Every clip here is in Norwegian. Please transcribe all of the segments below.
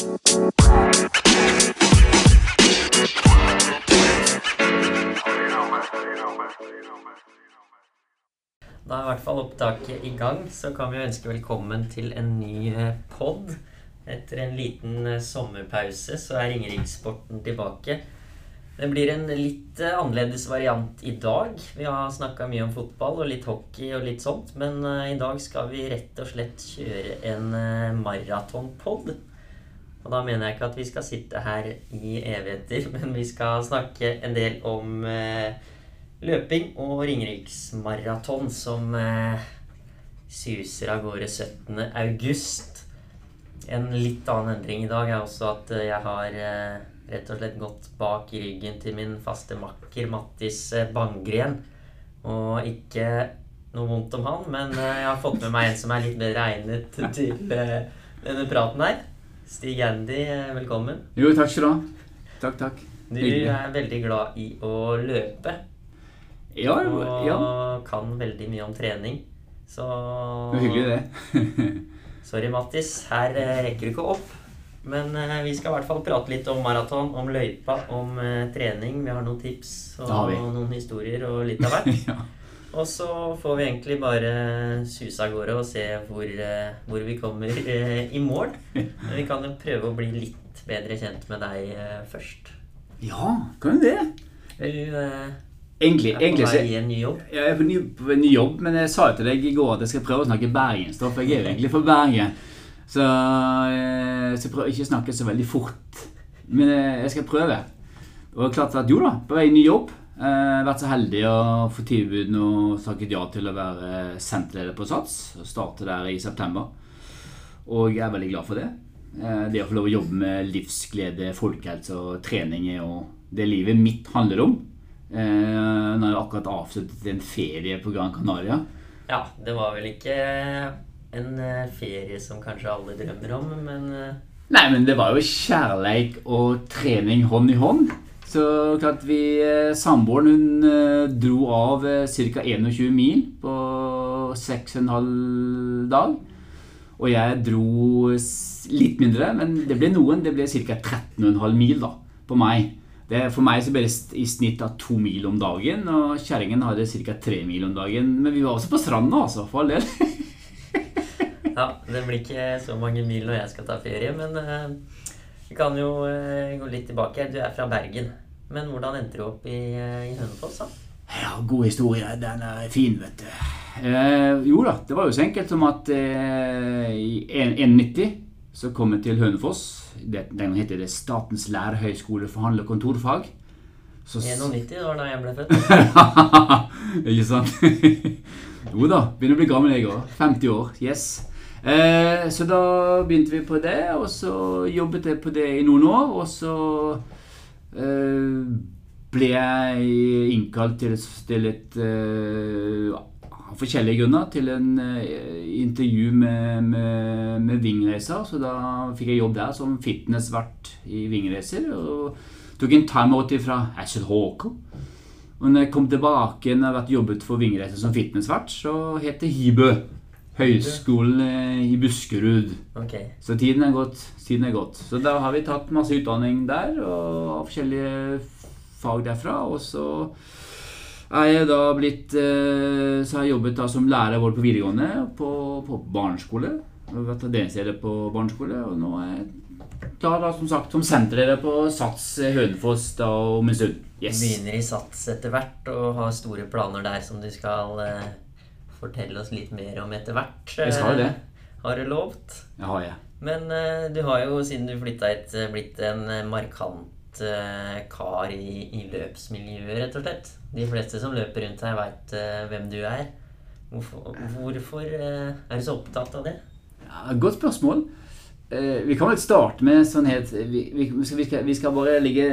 Da er i hvert fall opptaket i gang, så kan vi ønske velkommen til en ny eh, pod. Etter en liten eh, sommerpause så er Ringerikssporten tilbake. Det blir en litt eh, annerledes variant i dag. Vi har snakka mye om fotball og litt hockey og litt sånt, men i dag skal vi rett og slett kjøre en maratonpod. Og da mener jeg ikke at vi skal sitte her i evigheter, men vi skal snakke en del om løping og Ringeriksmaraton som eh, suser av gårde 17. august. En litt annen endring i dag er også at eh, jeg har eh, rett og slett gått bak ryggen til min faste makker Mattis eh, Banggren. Og ikke noe vondt om han, men eh, jeg har fått med meg en som er litt bedre egnet til eh, denne praten her. Stig Andy, velkommen. Jo, takk skal du ha. Takk, takk. Du er veldig glad i å løpe. Ja, og ja. kan veldig mye om trening. Så Det hyggelig, det. Sorry, Mattis. Her eh, rekker du ikke opp. Men eh, vi skal i hvert fall prate litt om maraton, om løypa, om eh, trening. Vi har noen tips og noen historier og litt av hvert. ja. Og så får vi egentlig bare suse av gårde og se hvor, eh, hvor vi kommer eh, i mål. Men vi kan jo prøve å bli litt bedre kjent med deg eh, først. ja, kan jo det. Du Egentlig, er på vei i en ny jobb. Jeg er på ny, på ny jobb, men jeg sa jo til deg i går at jeg skal prøve å snakke bergensstoff. Jeg er jo egentlig fra Bergen, så jeg prøver ikke å snakke så veldig fort. Men jeg skal prøve. Og klart at jo da, på vei i ny jobb. Eh, vært så heldig å få tilbud og takket ja til å være senterleder på SATS. og Starte der i september. Og jeg er veldig glad for det. Eh, det å få lov å jobbe med livsglede, folkehelse og trening er jo det livet mitt handler om. Eh, nå har jeg akkurat avsluttet en ferie på Gran Canaria. Ja, det var vel ikke en ferie som kanskje alle drømmer om, men Nei, men det var jo kjærleik og trening hånd i hånd. Så klart vi eh, Samboeren hun eh, dro av eh, ca. 21 mil på 6,5 dag. Og jeg dro litt mindre, men det ble noen. Det ble ca. 13,5 mil da, på meg. Det, for meg så ble det i snitt av to mil om dagen, og kjerringen hadde ca. tre mil om dagen. Men vi var også på stranda, altså, for all del. ja, det blir ikke så mange mil når jeg skal ta ferie. Men vi kan jo eh, gå litt tilbake. Du er fra Bergen. Men hvordan endte du opp i, eh, i Hønefoss? Ja, god historie. Den er fin, vet du. Eh, jo da, det var jo så enkelt som at eh, i 1991 så kom jeg til Hønefoss. Det, den heter det Statens lærerhøgskole for handel- og kontorfag. Så, 91, det var da jeg ble født. Ikke sant? jo da, begynner å bli gammel jeg òg. 50 år. Yes. Eh, så da begynte vi på det, og så jobbet jeg på det i noen år. Og så eh, ble jeg innkalt til, til et eh, av forskjellige grunner til en eh, intervju med, med, med Vingreiser. Så da fikk jeg jobb der som fitnessvert i Vingreiser. Og tok en timeout fra SLHK. Og når jeg kom tilbake når jeg jobbet for Vingreiser som fitnessvert, så het det Hibø. Høgskolen eh, i Buskerud. Ok. Så tiden er gått. Tiden er gått. Så da har vi tatt masse utdanning der, og forskjellige fag derfra. Og så er jeg da blitt eh, Så har jeg jobbet da som lærer vår på videregående på, på barneskole. Jeg har vært avdelingsleder på barneskole, og nå er jeg da, da som sagt som senterleder på SATS Hønefoss da om en stund. Yes. Begynner i Sats etter hvert og har store planer der som du skal eh, fortelle oss litt mer om etter hvert. Jeg skal jo det. eh, Har du lovt. Det har jeg. Men eh, du har jo, siden du flytta hit, eh, blitt en markant kar i, i løpsmiljøet, rett og slett. De fleste som løper rundt her, veit hvem du er. Hvorfor, hvorfor er du så opptatt av det? Ja, godt spørsmål. Vi kan vel starte med sånn helt Vi, vi, vi, skal, vi, skal, bare ligge,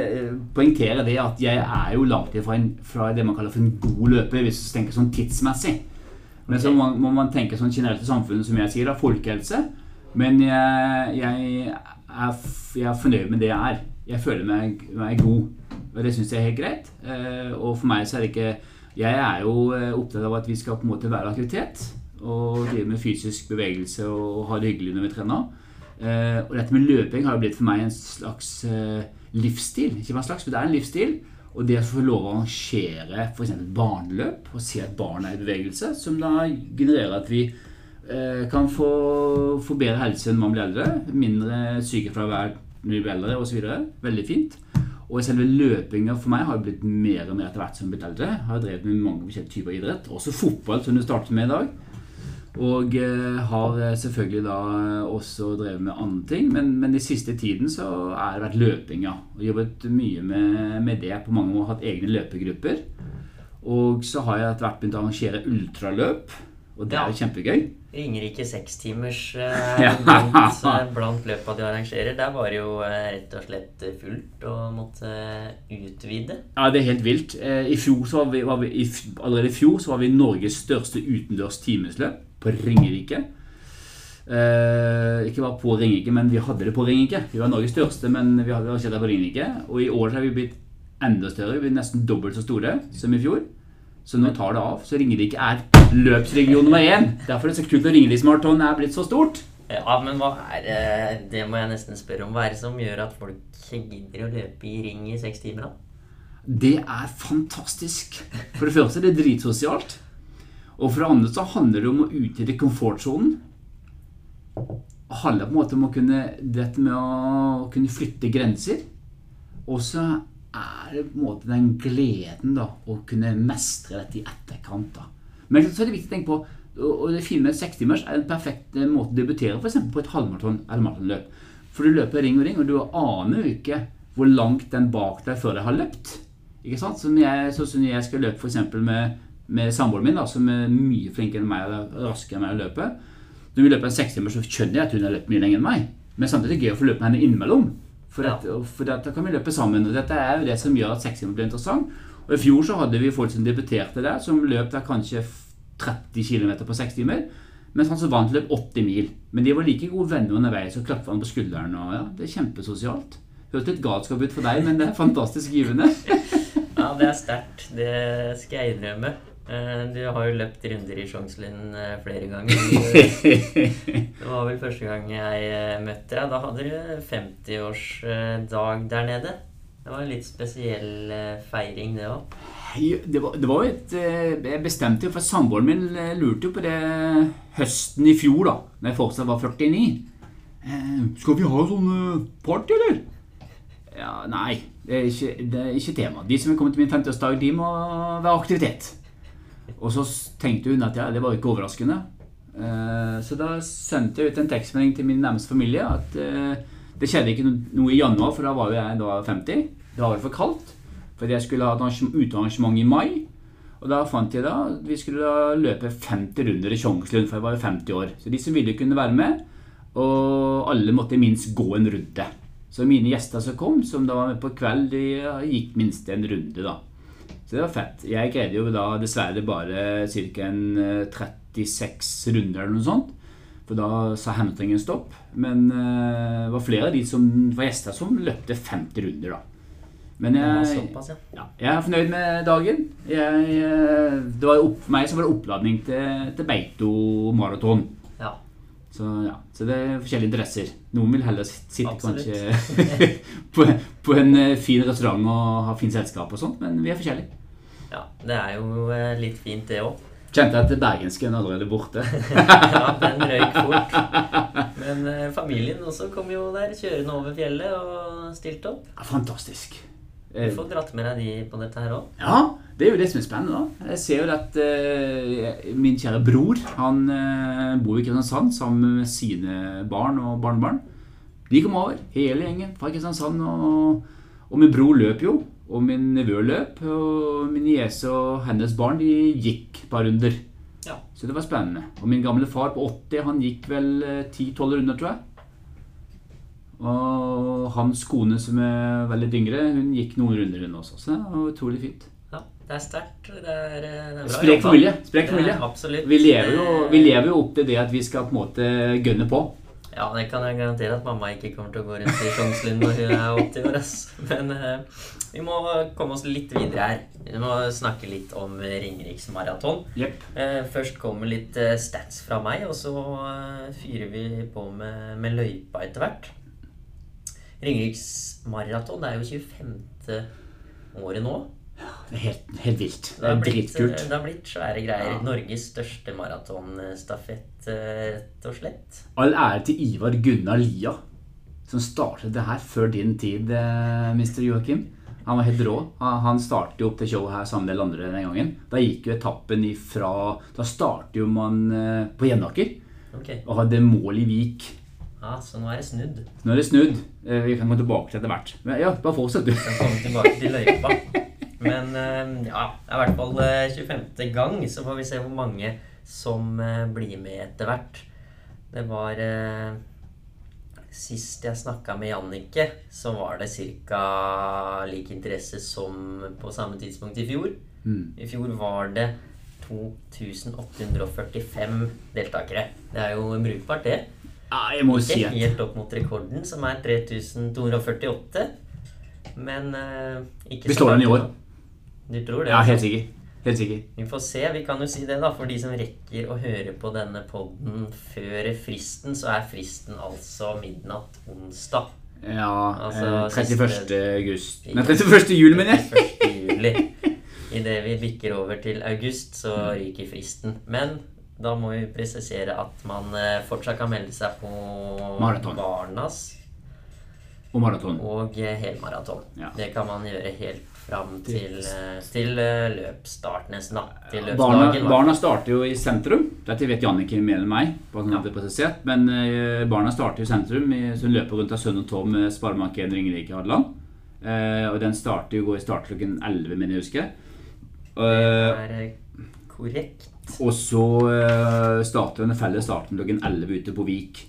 poengtere det at jeg er jo langt ifra en, fra det man kaller for en god løper, hvis du tenker sånn tidsmessig. Men så må, må man tenke sånn generelt i samfunnet, som jeg sier, da, folkehelse. Men jeg, jeg, er, jeg er fornøyd med det jeg er. Jeg føler meg, meg god, og det syns jeg er helt greit. Eh, og for meg så er det ikke Jeg er jo eh, opptatt av at vi skal på en måte være aktivitet og drive med fysisk bevegelse og ha det hyggelig når vi trener. Eh, og dette med løping har jo blitt for meg en slags livsstil. Ikke bare en slags, men det er en livsstil. Og det å få lov å arrangere f.eks. barneløp og se at barn er i bevegelse, som da genererer at vi eh, kan få, få bedre helse når man blir eldre, mindre sykefravær når vi blir eldre osv. Veldig fint. Og selve løpinga for meg har blitt mer og mer etter hvert som jeg har blitt eldre. Jeg har drevet med mange forskjellige typer idrett, også fotball, som du startet med i dag. Og eh, har eh, selvfølgelig da også drevet med andre ting, men, men de siste tiden så har det vært løping, ja. Og jobbet mye med, med det på mange år. Hatt egne løpegrupper. Og så har jeg etter hvert begynt å arrangere ultraløp, og det er jo kjempegøy. Ringerike sekstimers eh, blant, eh, blant løpa de arrangerer. Der var det jo eh, rett og slett fullt og måtte utvide. Ja, det er helt vilt. I fjor så var vi, var vi i, allerede i fjor så var vi Norges største utendørs timesløp på Ringerike. Eh, ikke bare på Ringerike, men vi hadde det på Ringerike. Vi var Norges største, men vi hadde det på Ringerike. Og i år har vi blitt enda større. Vi er nesten dobbelt så store som i fjor. Så nå tar det av. Så Ringerike er løpsregion nummer én. Derfor er det så kult at Ringeriksmaraton er blitt så stort. Ja, men hva er det Det må jeg nesten spørre om. Hva er det som gjør at folk gidder å løpe i ring i seks timer, da? Det er fantastisk. For det første er det dritsosialt. Og for det andre så handler det om å utvide komfortsonen. Handler på en måte om å kunne, dette med å kunne flytte grenser. Og så er det på en måte den gleden da, å kunne mestre dette i etterkant. da. Men så er det viktig å tenke på og det fine med sekstimers er en perfekt måte å debutere eksempel, på et halvmaraton eller maratonløp. For du løper ring og ring, og du aner jo ikke hvor langt den bak deg før deg har løpt. Ikke sant? Som jeg, sånn som jeg skal løpe eksempel med, med samboeren min, da, som er mye flinkere enn meg og raskere enn meg å løpe. Når vi løper en sekstimer, så skjønner jeg at hun har løpt mye lenger enn meg. Men samtidig er det gøy å få løpe med henne innimellom. For, ja. for da kan vi løpe sammen. og Dette er jo det som gjør at sekstimer blir interessant. Og I fjor så hadde vi folk som debuterte der, som løp der kanskje 30 km på 6 timer. Mens han som vant løp 80 mil. Men de var like gode venner underveis og klappa han på skulderen. og ja, Det er kjempesosialt. Hørtes litt galskap ut for deg, men det er fantastisk givende. ja, det er sterkt. Det skal jeg innrømme. Eh, du har jo løpt runder i Sjongslind eh, flere ganger. Det var vel første gang jeg eh, møtte deg. Da hadde du 50-årsdag der nede. Det var en litt spesiell feiring, det òg. Det var, det var jo et Jeg bestemte jo, for samboeren min lurte jo på det høsten i fjor, da når jeg fortsatt var 49. Skal vi ha sånn party, eller? Ja, Nei, det er ikke, det er ikke tema. De som er kommet til min 50-årsdag, de må være aktivitet. Og så tenkte hun at ja, det var ikke overraskende. Eh, så da sendte jeg ut en tekstmelding til min nærmeste familie at eh, det skjedde ikke noe i januar, for da var jeg da 50. Det var for kaldt. Fordi jeg skulle ha et utearrangement i mai. Og da fant jeg da at vi skulle da løpe 50 runder i Tjongslund, for jeg var jo 50 år. Så de som ville, kunne være med. Og alle måtte minst gå en runde. Så mine gjester som kom, som da var med på kveld, de gikk minst en runde, da. Så det var fett. Jeg greide jo da dessverre bare ca. 36 eh, runder eller noe sånt. For da sa hamstringen stopp. Men uh, det var flere av de som var gjester som løpte 50 runder, da. Men jeg, ja. Jeg er fornøyd med dagen. Jeg, eh, det var opp, meg som var det oppladning til, til Beito maraton. Ja. Så, ja, så det er forskjellige interesser. Noen vil heller sitte Absolutt. kanskje på, på, en fin restaurant og ha fint selskap og sånt, men vi er forskjellige. Ja, det er jo eh, litt fint, det òg. Kjente at bergensken er allerede borte. ja, den røyk fort. Men eh, familien også kom jo der, kjørende over fjellet og stilte opp. Ja, fantastisk. Du får dratt med deg de på dette her òg. Ja, det er jo det som er spennende. da. Jeg ser jo at uh, min kjære bror han uh, bor i Kristiansand sammen med sine barn og barnebarn. De kom over, hele gjengen fra Kristiansand. Og, og min bror løp jo. Og min nevø løp, og min niese og hennes barn de gikk et par runder. Ja. Så det var spennende. Og min gamle far på 80 han gikk vel 10-12 eh, runder, tror jeg. Og hans kone som er veldig yngre, hun gikk noen runder, hun også. Så det var utrolig fint. Ja, det er sterkt. Det er, det er bra Sprek familie. Sprek familie. Absolutt. Vi lever, jo, vi lever, jo, opp til det at vi skal på en måte gønne på. Ja, det kan jeg garantere at mamma ikke kommer til å gå rundt i Sjongsund når hun er 80 år. ass. Men uh, vi må komme oss litt videre her. Vi må snakke litt om Ringeriks maraton. Jepp. Eh, først kommer litt uh, stats fra meg, og så fyrer vi på med, med løypa etter hvert. Ringeriks maraton det er jo 25. året nå. Det er helt, helt vilt. Det Det er blitt, eh, dritkult. det har blitt svære greier. Ja. Norges største maratonstafett, eh, rett og slett. All ære til Ivar Gunnar Lia, som startet det her før din tid, eh, Mr. Joakim. Han var helt rå. Han startet jo opp til showet her sammen med en del andre den gangen. Da gikk jo etappen ifra Da startet jo man eh, på Jevnaker okay. og hadde mål i Vik. ja, Så nå er det snudd. Nå er det snudd. Eh, Vi kan gå tilbake til etter hvert. Men ja, bare fortsett, du. Kan komme tilbake til løypa. Men eh, ja, det er i hvert fall eh, 25. gang, så får vi se hvor mange som eh, blir med etter hvert. Det var eh, Sist jeg snakka med Jannicke, så var det ca. lik interesse som på samme tidspunkt i fjor. Mm. I fjor var det 2845 deltakere. Det er jo brukbart, det. Ja, jeg må jo si Ikke at helt opp mot rekorden, som er 3248. Men uh, ikke Vi slår den i år. Du tror det? Ja, altså? helt sikker. Helt sikker. Vi får se. Vi kan jo si det, da. For de som rekker å høre på denne podden før fristen, så er fristen altså midnatt onsdag. Ja, Altså, eh, 31. august Nei, Ikke- 31. juli, mener jeg. 31. juli. Idet vi bikker over til august, så ryker fristen. Men da må vi presisere at man eh, fortsatt kan melde seg på Maraton. Barnas Og maraton. og eh, helmaraton. Ja. Det kan man gjøre helt fram til, eh, til eh, løpsstart, nesten. da. Til Barna, barna starter jo i sentrum. Dette vet Jannicke mer enn meg. Presisert. Men eh, barna starter i sentrum, så hun løper rundt av Sønn og Tom med Sparebank1 Ringerike Hadeland. Eh, og den starter jo går i start klokken 11, mener jeg husker. Det Eh, er eh, korrekt. og så eh, starter den felles starten klokken 11 ute på Vik.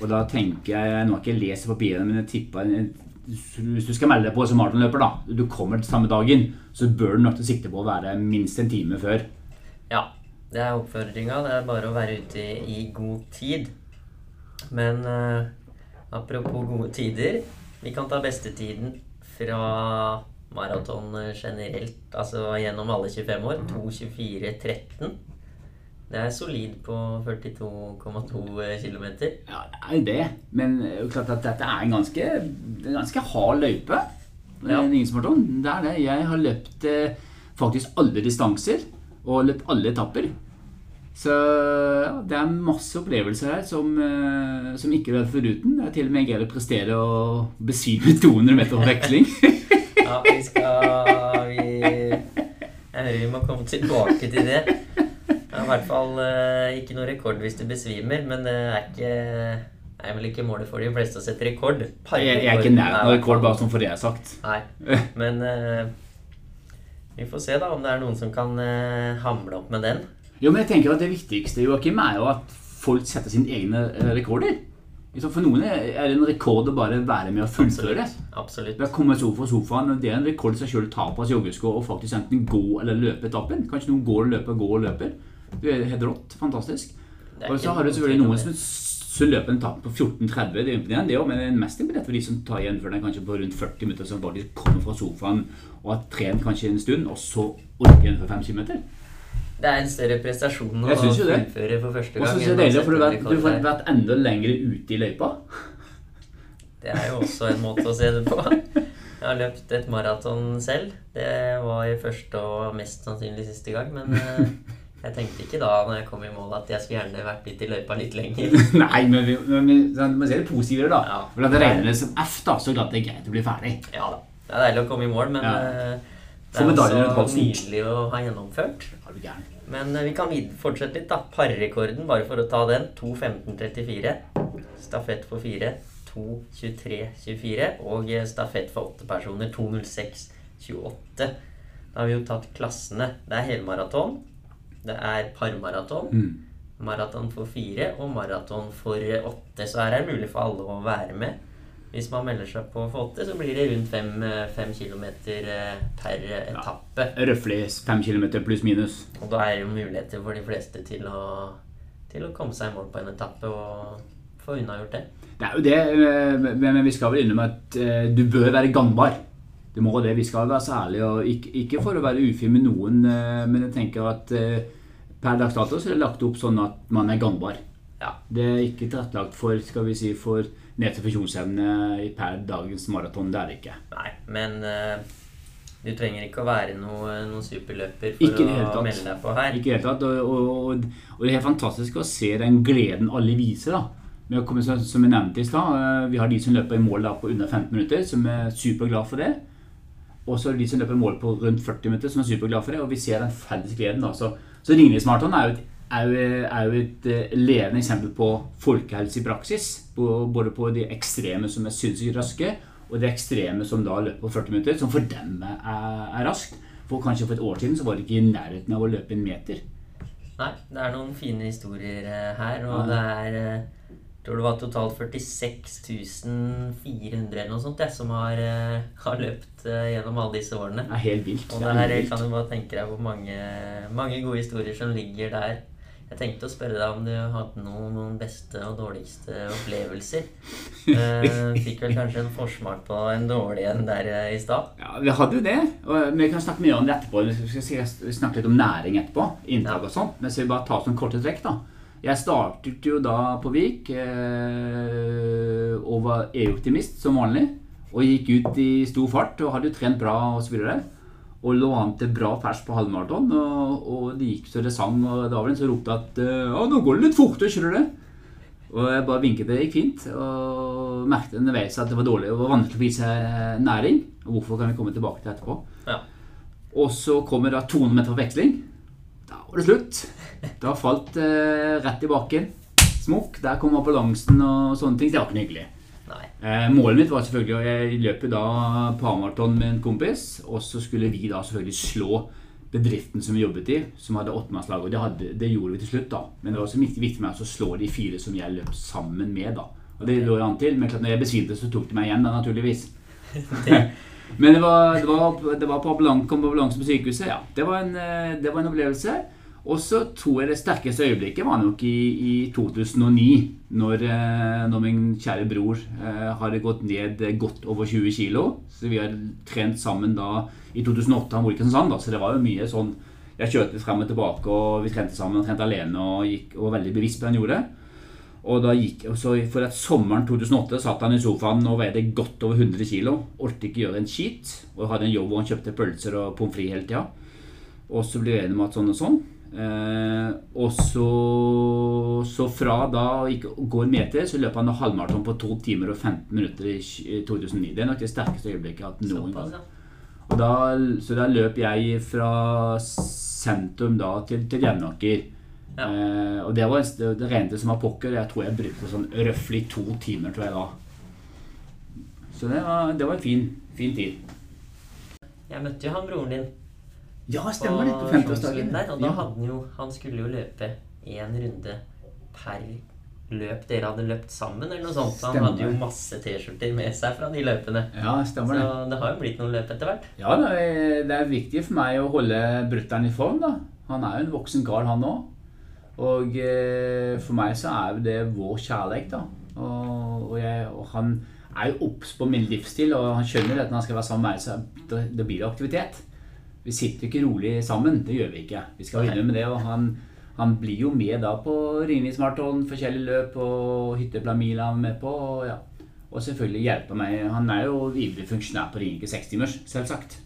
Og da tenker jeg Nå har ikke jeg lest papirene, men jeg tipper Hvis du skal melde deg på som maratonløper, da, du kommer til samme dagen, så bør du nok til sikte på å være minst en time før. Ja, det er oppfordringa. Det er bare å være ute i, god tid. Men uh, apropos gode tider. Vi kan ta bestetiden fra maraton generelt, altså gjennom alle 25 år. 2.24,13. Det er solid på 42,2 km. Ja, det er jo det. Men det er jo klart at dette er en ganske, er en ganske hard løype. Ja. En Ringensmaraton. Det er det. Jeg har løpt eh, faktisk alle distanser og løpt alle etapper. Så ja, det er masse opplevelser her som, eh, som ikke er foruten. Det er til og med greid å prestere å besvime 200 meter veksling. Ja, vi skal vi, Jeg hører vi må komme tilbake til det. I hvert fall eh, ikke noe rekord hvis du besvimer, men det er ikke er vel ikke målet for de fleste å sette rekord. jeg, jeg er ikke nær noen rekord, bare sånn for det jeg har sagt. Nei, men uh, vi får se da om det er noen som kan uh, hamle opp med den. Jo, men jeg tenker at Det viktigste Joachim, er jo at folk setter sine egne eh, rekorder. For noen er det en rekord å bare være med og fullføre. Absolutt. Det kommer sofa opp fra sofaen, det er en rekord i seg selv å ta på seg joggesko og faktisk enten gå eller løpe etappen. Kanskje noen går og løper, går og løper. Det er helt rått. Fantastisk. Og så har du selvfølgelig noen som så løper en tap på 14.30. Det er imponerende, det òg, men det er mest imponerende for de som tar igjen før den kanskje på rundt 40 minutter, som faktisk kommer fra sofaen og har trent kanskje en stund, og så orker igjen for 5 km. Det er en større prestasjon å fullføre for første Og så er det deilig, for du har du har vært enda lenger ute i løypa. Det er jo også en måte å se det på. Jeg har løpt et maraton selv. Det var første og mest sannsynlig siste gang, men eh, jeg tenkte ikke da når jeg kom i mål at jeg skulle gjerne vært litt i løypa litt lenger. Nei, men vi, men sånn, ser det positive, da. Ja. For at det regner som F, da, så glad det er greit å bli ferdig. Ja da. Det er deilig å komme i mål, men Ja. eh, det er så også nydelig å ha gjennomført. Ja? Men eh, vi kan fortsette litt, da. Parrekorden, bare for å ta den. 2.15,34. Stafett for fire. 2.23,24. Og eh, stafett for åtte personer. 2.06,28. Da har vi jo tatt klassene. Det er helmaraton. Det er parmaraton. Mm. Maraton for fire og maraton for åtte. Så her er det mulig for alle å være med. Hvis man melder seg på for åtte, så blir det rundt fem, eh, fem kilometer eh, per etappe. etappe. Røftlig fem kilometer pluss minus. Og da er det jo muligheter for de fleste til å, til å komme seg i mål på en etappe og få unnagjort det? Det er jo det, eh, men vi skal vel innom at du bør være gangbar. Det må det. Vi skal være så ærlige. og Ikke, ikke for å være ufin med noen, eh, men jeg tenker at eh, per dags dato så er det lagt opp sånn at man er gangbar. Ja. Det er ikke tilrettelagt for skal vi si, for nedsatt funksjonsevne i per dagens maraton. Det er det ikke. Nei, men eh, du trenger ikke å være noe, noen superløper for Ikke å melde deg på her. Ikke i det hele tatt. Og, og, og, og det er helt fantastisk å se den gleden alle viser. da. Med å komme, som jeg nevnte i stad, Vi har de som løper i mål da på under 15 minutter, som er superglad for det. Og så er det de som løper mål på rundt 40 minutter, som er superglade for det. Og vi ser den felles gleden. da. Så, så Maraton er er er jo et eh, levende eksempel på folkehelse i praksis. Både på de ekstreme som er sinnssykt raske, og de ekstreme som da løper på 40 minutter, som for dem er, er raskt. For kanskje for et år siden så var det ikke i nærheten av å løpe en meter. Nei, det er noen fine historier eh, her, og det er eh, tror det var totalt 46.400 eller noe sånt jeg, som har, eh, har løpt eh, gjennom alle disse årene. Det er helt vilt. Og Det det er her helt kan du bare tenke deg hvor mange, mange gode historier som ligger der. Jeg tenkte å spørre deg om du hadde noen, noen beste og dårligste opplevelser. uh, fikk vel kanskje en forsmak på en dårlig en der i stad. Ja, vi hadde jo det. Og vi kan snakke mye om det etterpå. Vi skal snakke litt om næring etterpå. Inntak og sånt. Men så vi bare ta sånn korte trekk, da. Jeg startet jo da på Vik eh, og var EU-optimist som vanlig. Og gikk ut i stor fart og hadde jo trent bra og så videre. Og lå an til bra pers på halvmaraton. Og, og det gikk så det sang. Og det var vel en som ropte at Å, nå går det litt fortere, skjønner du det? Og jeg bare vinket det gikk fint. Og merket underveis at det var dårlig og var vanskelig å vise næring. Og hvorfor kan vi komme tilbake til etterpå. Ja. Og så kommer da 200 meter veksling. Da var det slutt. Da falt eh, rett i bakken. Smokk. Der kom balansen og sånne ting. Så Det var ikke hyggelig. Eh, målet mitt var selvfølgelig og Jeg løp da parmaraton med en kompis. Og så skulle vi da selvfølgelig slå bedriften som vi jobbet i, som hadde åttemannslag. Og det, hadde, det gjorde vi til slutt, da. Men det var også viktig, viktig meg å slå de fire som jeg løp sammen med. da. Og det lå jeg an til. Men klart, når jeg besvimte, så tok de meg igjen, da, naturligvis. Men det var, det var, det var på ambulanse på sykehuset, ja. Det var en, eh, det var en opplevelse. Og så tror jeg det sterkeste øyeblikket var nok i, i 2009, når, eh, når min kjære bror eh, hadde gått ned eh, godt over 20 kg. Så vi har trent sammen da i 2008. Han bor i Kristiansand, så det var jo mye sånn Jeg kjørte frem og tilbake, og vi trente sammen og trente alene og, gikk, og var veldig bevisst på det han gjorde. Og da gikk, så For at sommeren 2008 satt han i sofaen og veide godt over 100 kg. Orket ikke gjøre en skit. Og hadde en jobb hvor han kjøpte pølser og pommes frites hele tida. Og så ble vi enige om at sånn og sånn. Eh, og så, så fra da å ikke gå en meter, så løp han halvmaraton på 2 timer og 15 minutter i 2009. Det er nok det sterkeste øyeblikket jeg har hatt noen gang. Og da, så da løp jeg fra sentrum da til, til Jevnaker. Ja. Eh, og det var det, det rente som var pokker. Jeg tror jeg brukte sånn røftlig to timer, tror jeg da. Så det var, det var en fin, fin tid. Jeg møtte jo han broren din Ja, stemmer det. På 50-årsdagen. og da Ja. hadde han jo Han skulle jo løpe én runde per løp dere hadde løpt sammen, eller noe sånt. Så han Stemmer. hadde jo masse T-skjorter med seg fra de løpene. ja, Så stemmer det. det har jo blitt noen løp etter hvert. Ja, det det er viktig for meg å holde brutter'n i form, da. Han er jo en voksen kar, han òg. Og eh, for meg så er jo det vår kjærlighet, da. Og, og, jeg, og han er jo obs på min livsstil, og han skjønner at når han skal være sammen med meg, så det, blir det aktivitet. Vi sitter jo ikke rolig sammen. Det gjør vi ikke. Vi skal vinne med det. Og han, han blir jo med da på Ringnes Maraton, forskjellige løp og Hytteplan-mil er med på. Og, ja. og selvfølgelig hjelper meg. Han er jo ivrig funksjonær på Ringerike 6-timers, selvsagt.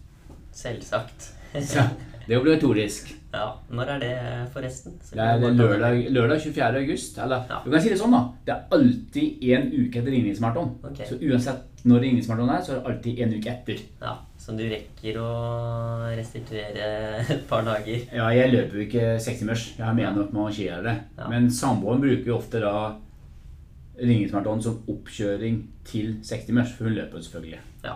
Selvsagt. Så det er obligatorisk. Ja, Når er det, forresten? Så Det er lørdag, lørdag 24. august. Eller Ja. du kan si det sånn, da. Det er alltid én uke etter ringningsmaraton. Okay. Så uansett når ringningsmaraton er, så er det alltid en uke etter. Ja, Så du rekker å restituere et par dager? Ja, jeg løper jo ikke 60-timers. Jeg har mer nok med å arrangere det. Ja. Men samboeren bruker jo ofte da ringningsmaraton som oppkjøring til 60-timers, for hun løper jo selvfølgelig. Ja.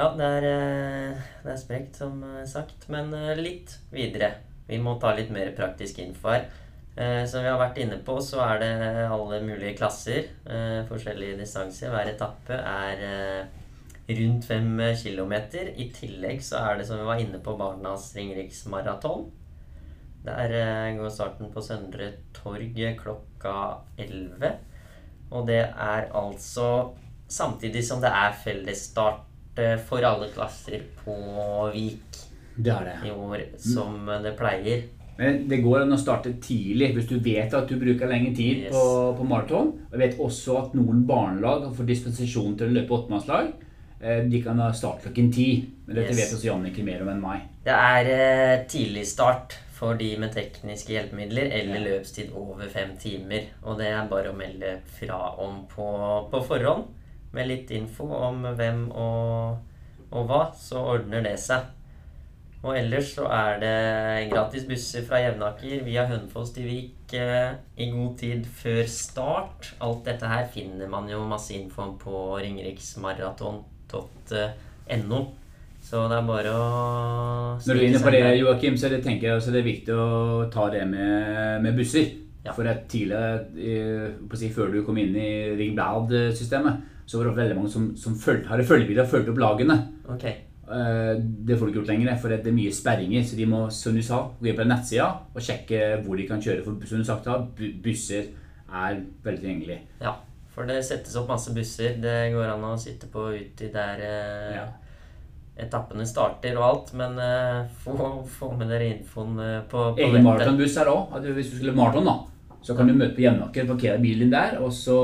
Ja, det er, eh, det er sprekt, som eh, sagt. Men eh, litt videre. Vi må ta litt mer praktisk info her. Som vi har vært inne på, så er det alle mulige klasser. Forskjellige distanser. Hver etappe er rundt fem km. I tillegg så er det, som vi var inne på, Barnas Ringeriksmaraton. Der går starten på Søndre Torg klokka 11. Og det er altså samtidig som det er fellesstart for alle klasser på Vik Det er det. i år, som det pleier. Men det går an å starte tidlig hvis du vet at du bruker lenge tid Yes. på, på maraton. Og jeg vet også at noen barnelag får dispensasjon til å løpe åttemannslag. Eh, De kan ha start klokken ti. Men dette Yes. vet også Jannicke mer om enn meg. Det er eh, tidlig start for de med tekniske hjelpemidler eller løpstid over fem timer. Og det er bare å melde fra om på, på forhånd. Med litt info om hvem og, og hva, så ordner det seg. Og ellers så er det gratis busser fra Jevnaker via Hønefoss til Vik eh, i god tid før start. Alt dette her finner man jo masse info om på ringeriksmaraton.no. Så det er bare å Når du er inne på det. Joakim, så det, tenker jeg det er viktig å ta det med, med busser. Ja. For at på å si, før du kom inn i Ring Blad-systemet, så var det veldig mange som, som følte, hadde følgebiler og fulgte opp lagene. Ok. Eh, Det får du ikke gjort lenger, for det er mye sperringer. Så de må, som du sa, gå inn på nettsida og sjekke hvor de kan kjøre. For som du sagt, busser er veldig tilgjengelig. Ja, for det settes opp masse busser. Det går an å sitte på uti der eh, Ja. etappene starter og alt. Men eh, få, få med dere infoen på, på Egen maratonbuss her òg. Hvis du skulle maraton, da, så kan du møte på Jevnaker, parkere bilen din der, og så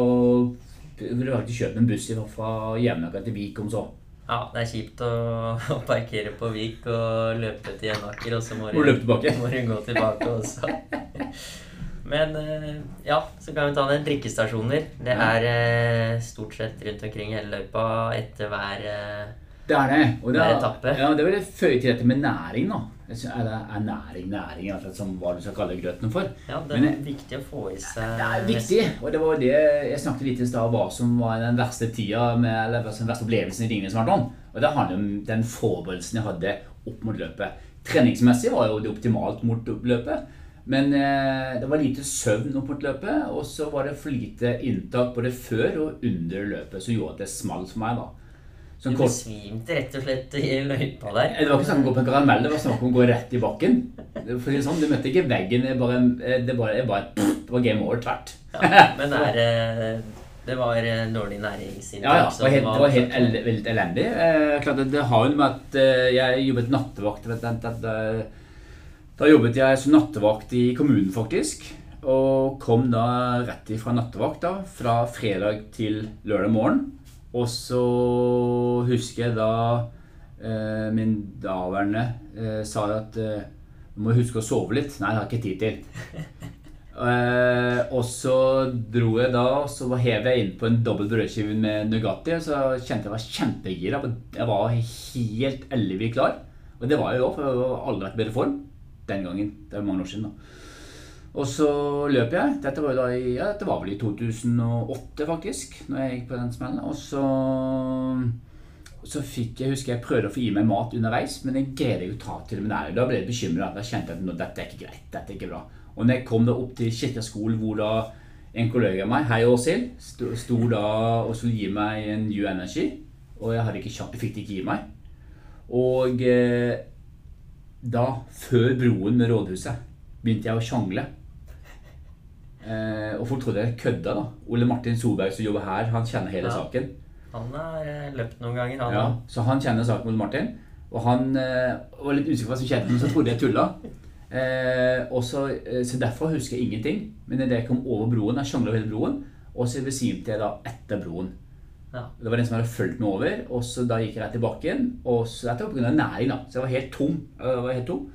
du faktisk kjøpt en buss fra Jevnaker til Vik om så. Ja, det er kjipt å, å parkere på Vik og løpe til Jevnaker, og så må du må du gå tilbake også. Men eh, ja, så kan vi ta den Drikkestasjoner. Det er eh, stort sett rundt omkring hele løypa etter hver eh, Det er det. Og det Hver er, etappe. ja, det er vel føye til dette med næring, da. Er, det, er næring næring, altså, som hva du skal kalle grøten for? Ja, det er Men viktig å få i seg Det er viktig, og det var det jeg snakket litt i stad hva som var den verste tida med, eller den verste opplevelsen i Ringnes Marathon. Og det handler om den forberedelsen jeg hadde opp mot løpet. Treningsmessig var jo det optimalt mot løpet. Men eh, det var lite søvn opp mot løpet, og så var det for lite inntak både før og under løpet som gjorde at det smalt for meg. da. Du kort, besvimte rett og slett i løypa der. det var ikke snakk om å gå på en karamell, det var snakk om å gå rett i bakken. For det er sånn, Du møtte ikke veggen, det bare, det bare, det bare, det var game over tvert. Ja, men det er eh, Det var eh, dårlig næringsinntak. Ja, ja. Det var helt, det var helt el veldig elendig. Eh, klart Det har jo med at eh, jeg jobbet nattevakt. Eh, da jobbet jeg som nattevakt i kommunen, faktisk. Og kom da rett ifra nattevakt da, fra fredag til lørdag morgen. Og så husker jeg da eh, min daværende eh, sa at eh, du må huske å sove litt. Nei, det har jeg ikke tid til. Eh, og så dro jeg da, og så hev jeg inn på en dobbel brødskive med Nugatti. Og så kjente jeg var kjempegira. Jeg var helt ellevig klar. Og det var jeg jo, for jeg har aldri vært i bedre form den gangen. Det er mange år siden. da. Og så løp jeg. Dette var, i, ja, dette var vel i 2008, faktisk, når jeg gikk på den smellen. Og så, så fikk jeg, husker jeg prøvde å få i meg mat underveis, men jeg greide ikke å ta til det Men. Da ble jeg bekymret. Da kjente jeg at dette er ikke greit. dette er ikke bra. Og når jeg kom da opp til kirkeskolen, hvor da en kollega av meg, hei Åshild, sto, sto da og skulle gi meg en New Energy, og jeg, hadde ikke, jeg fikk det ikke gi meg. Og eh, da, før broen med rådhuset, begynte jeg å sjangle. Eh, og folk trodde jeg kødda. da. Ole Martin Solberg som jobber her, han kjenner hele Ja. saken. Han har eh, løpt noen ganger, han Ja, så han kjenner saken Ole Martin. Og han eh, var litt usikker på hva som skjedde, men så trodde jeg tulla. Eh, også, så, eh, så derfor husker jeg ingenting. Men idet jeg kom over broen, jeg sjangla hele broen, og så besvimte jeg da etter broen. Ja. Det var den som hadde fulgt meg over, og så da gikk jeg rett i bakken. Og så Dette var pga. næring, da. Så jeg var helt tom. Jeg var helt tom.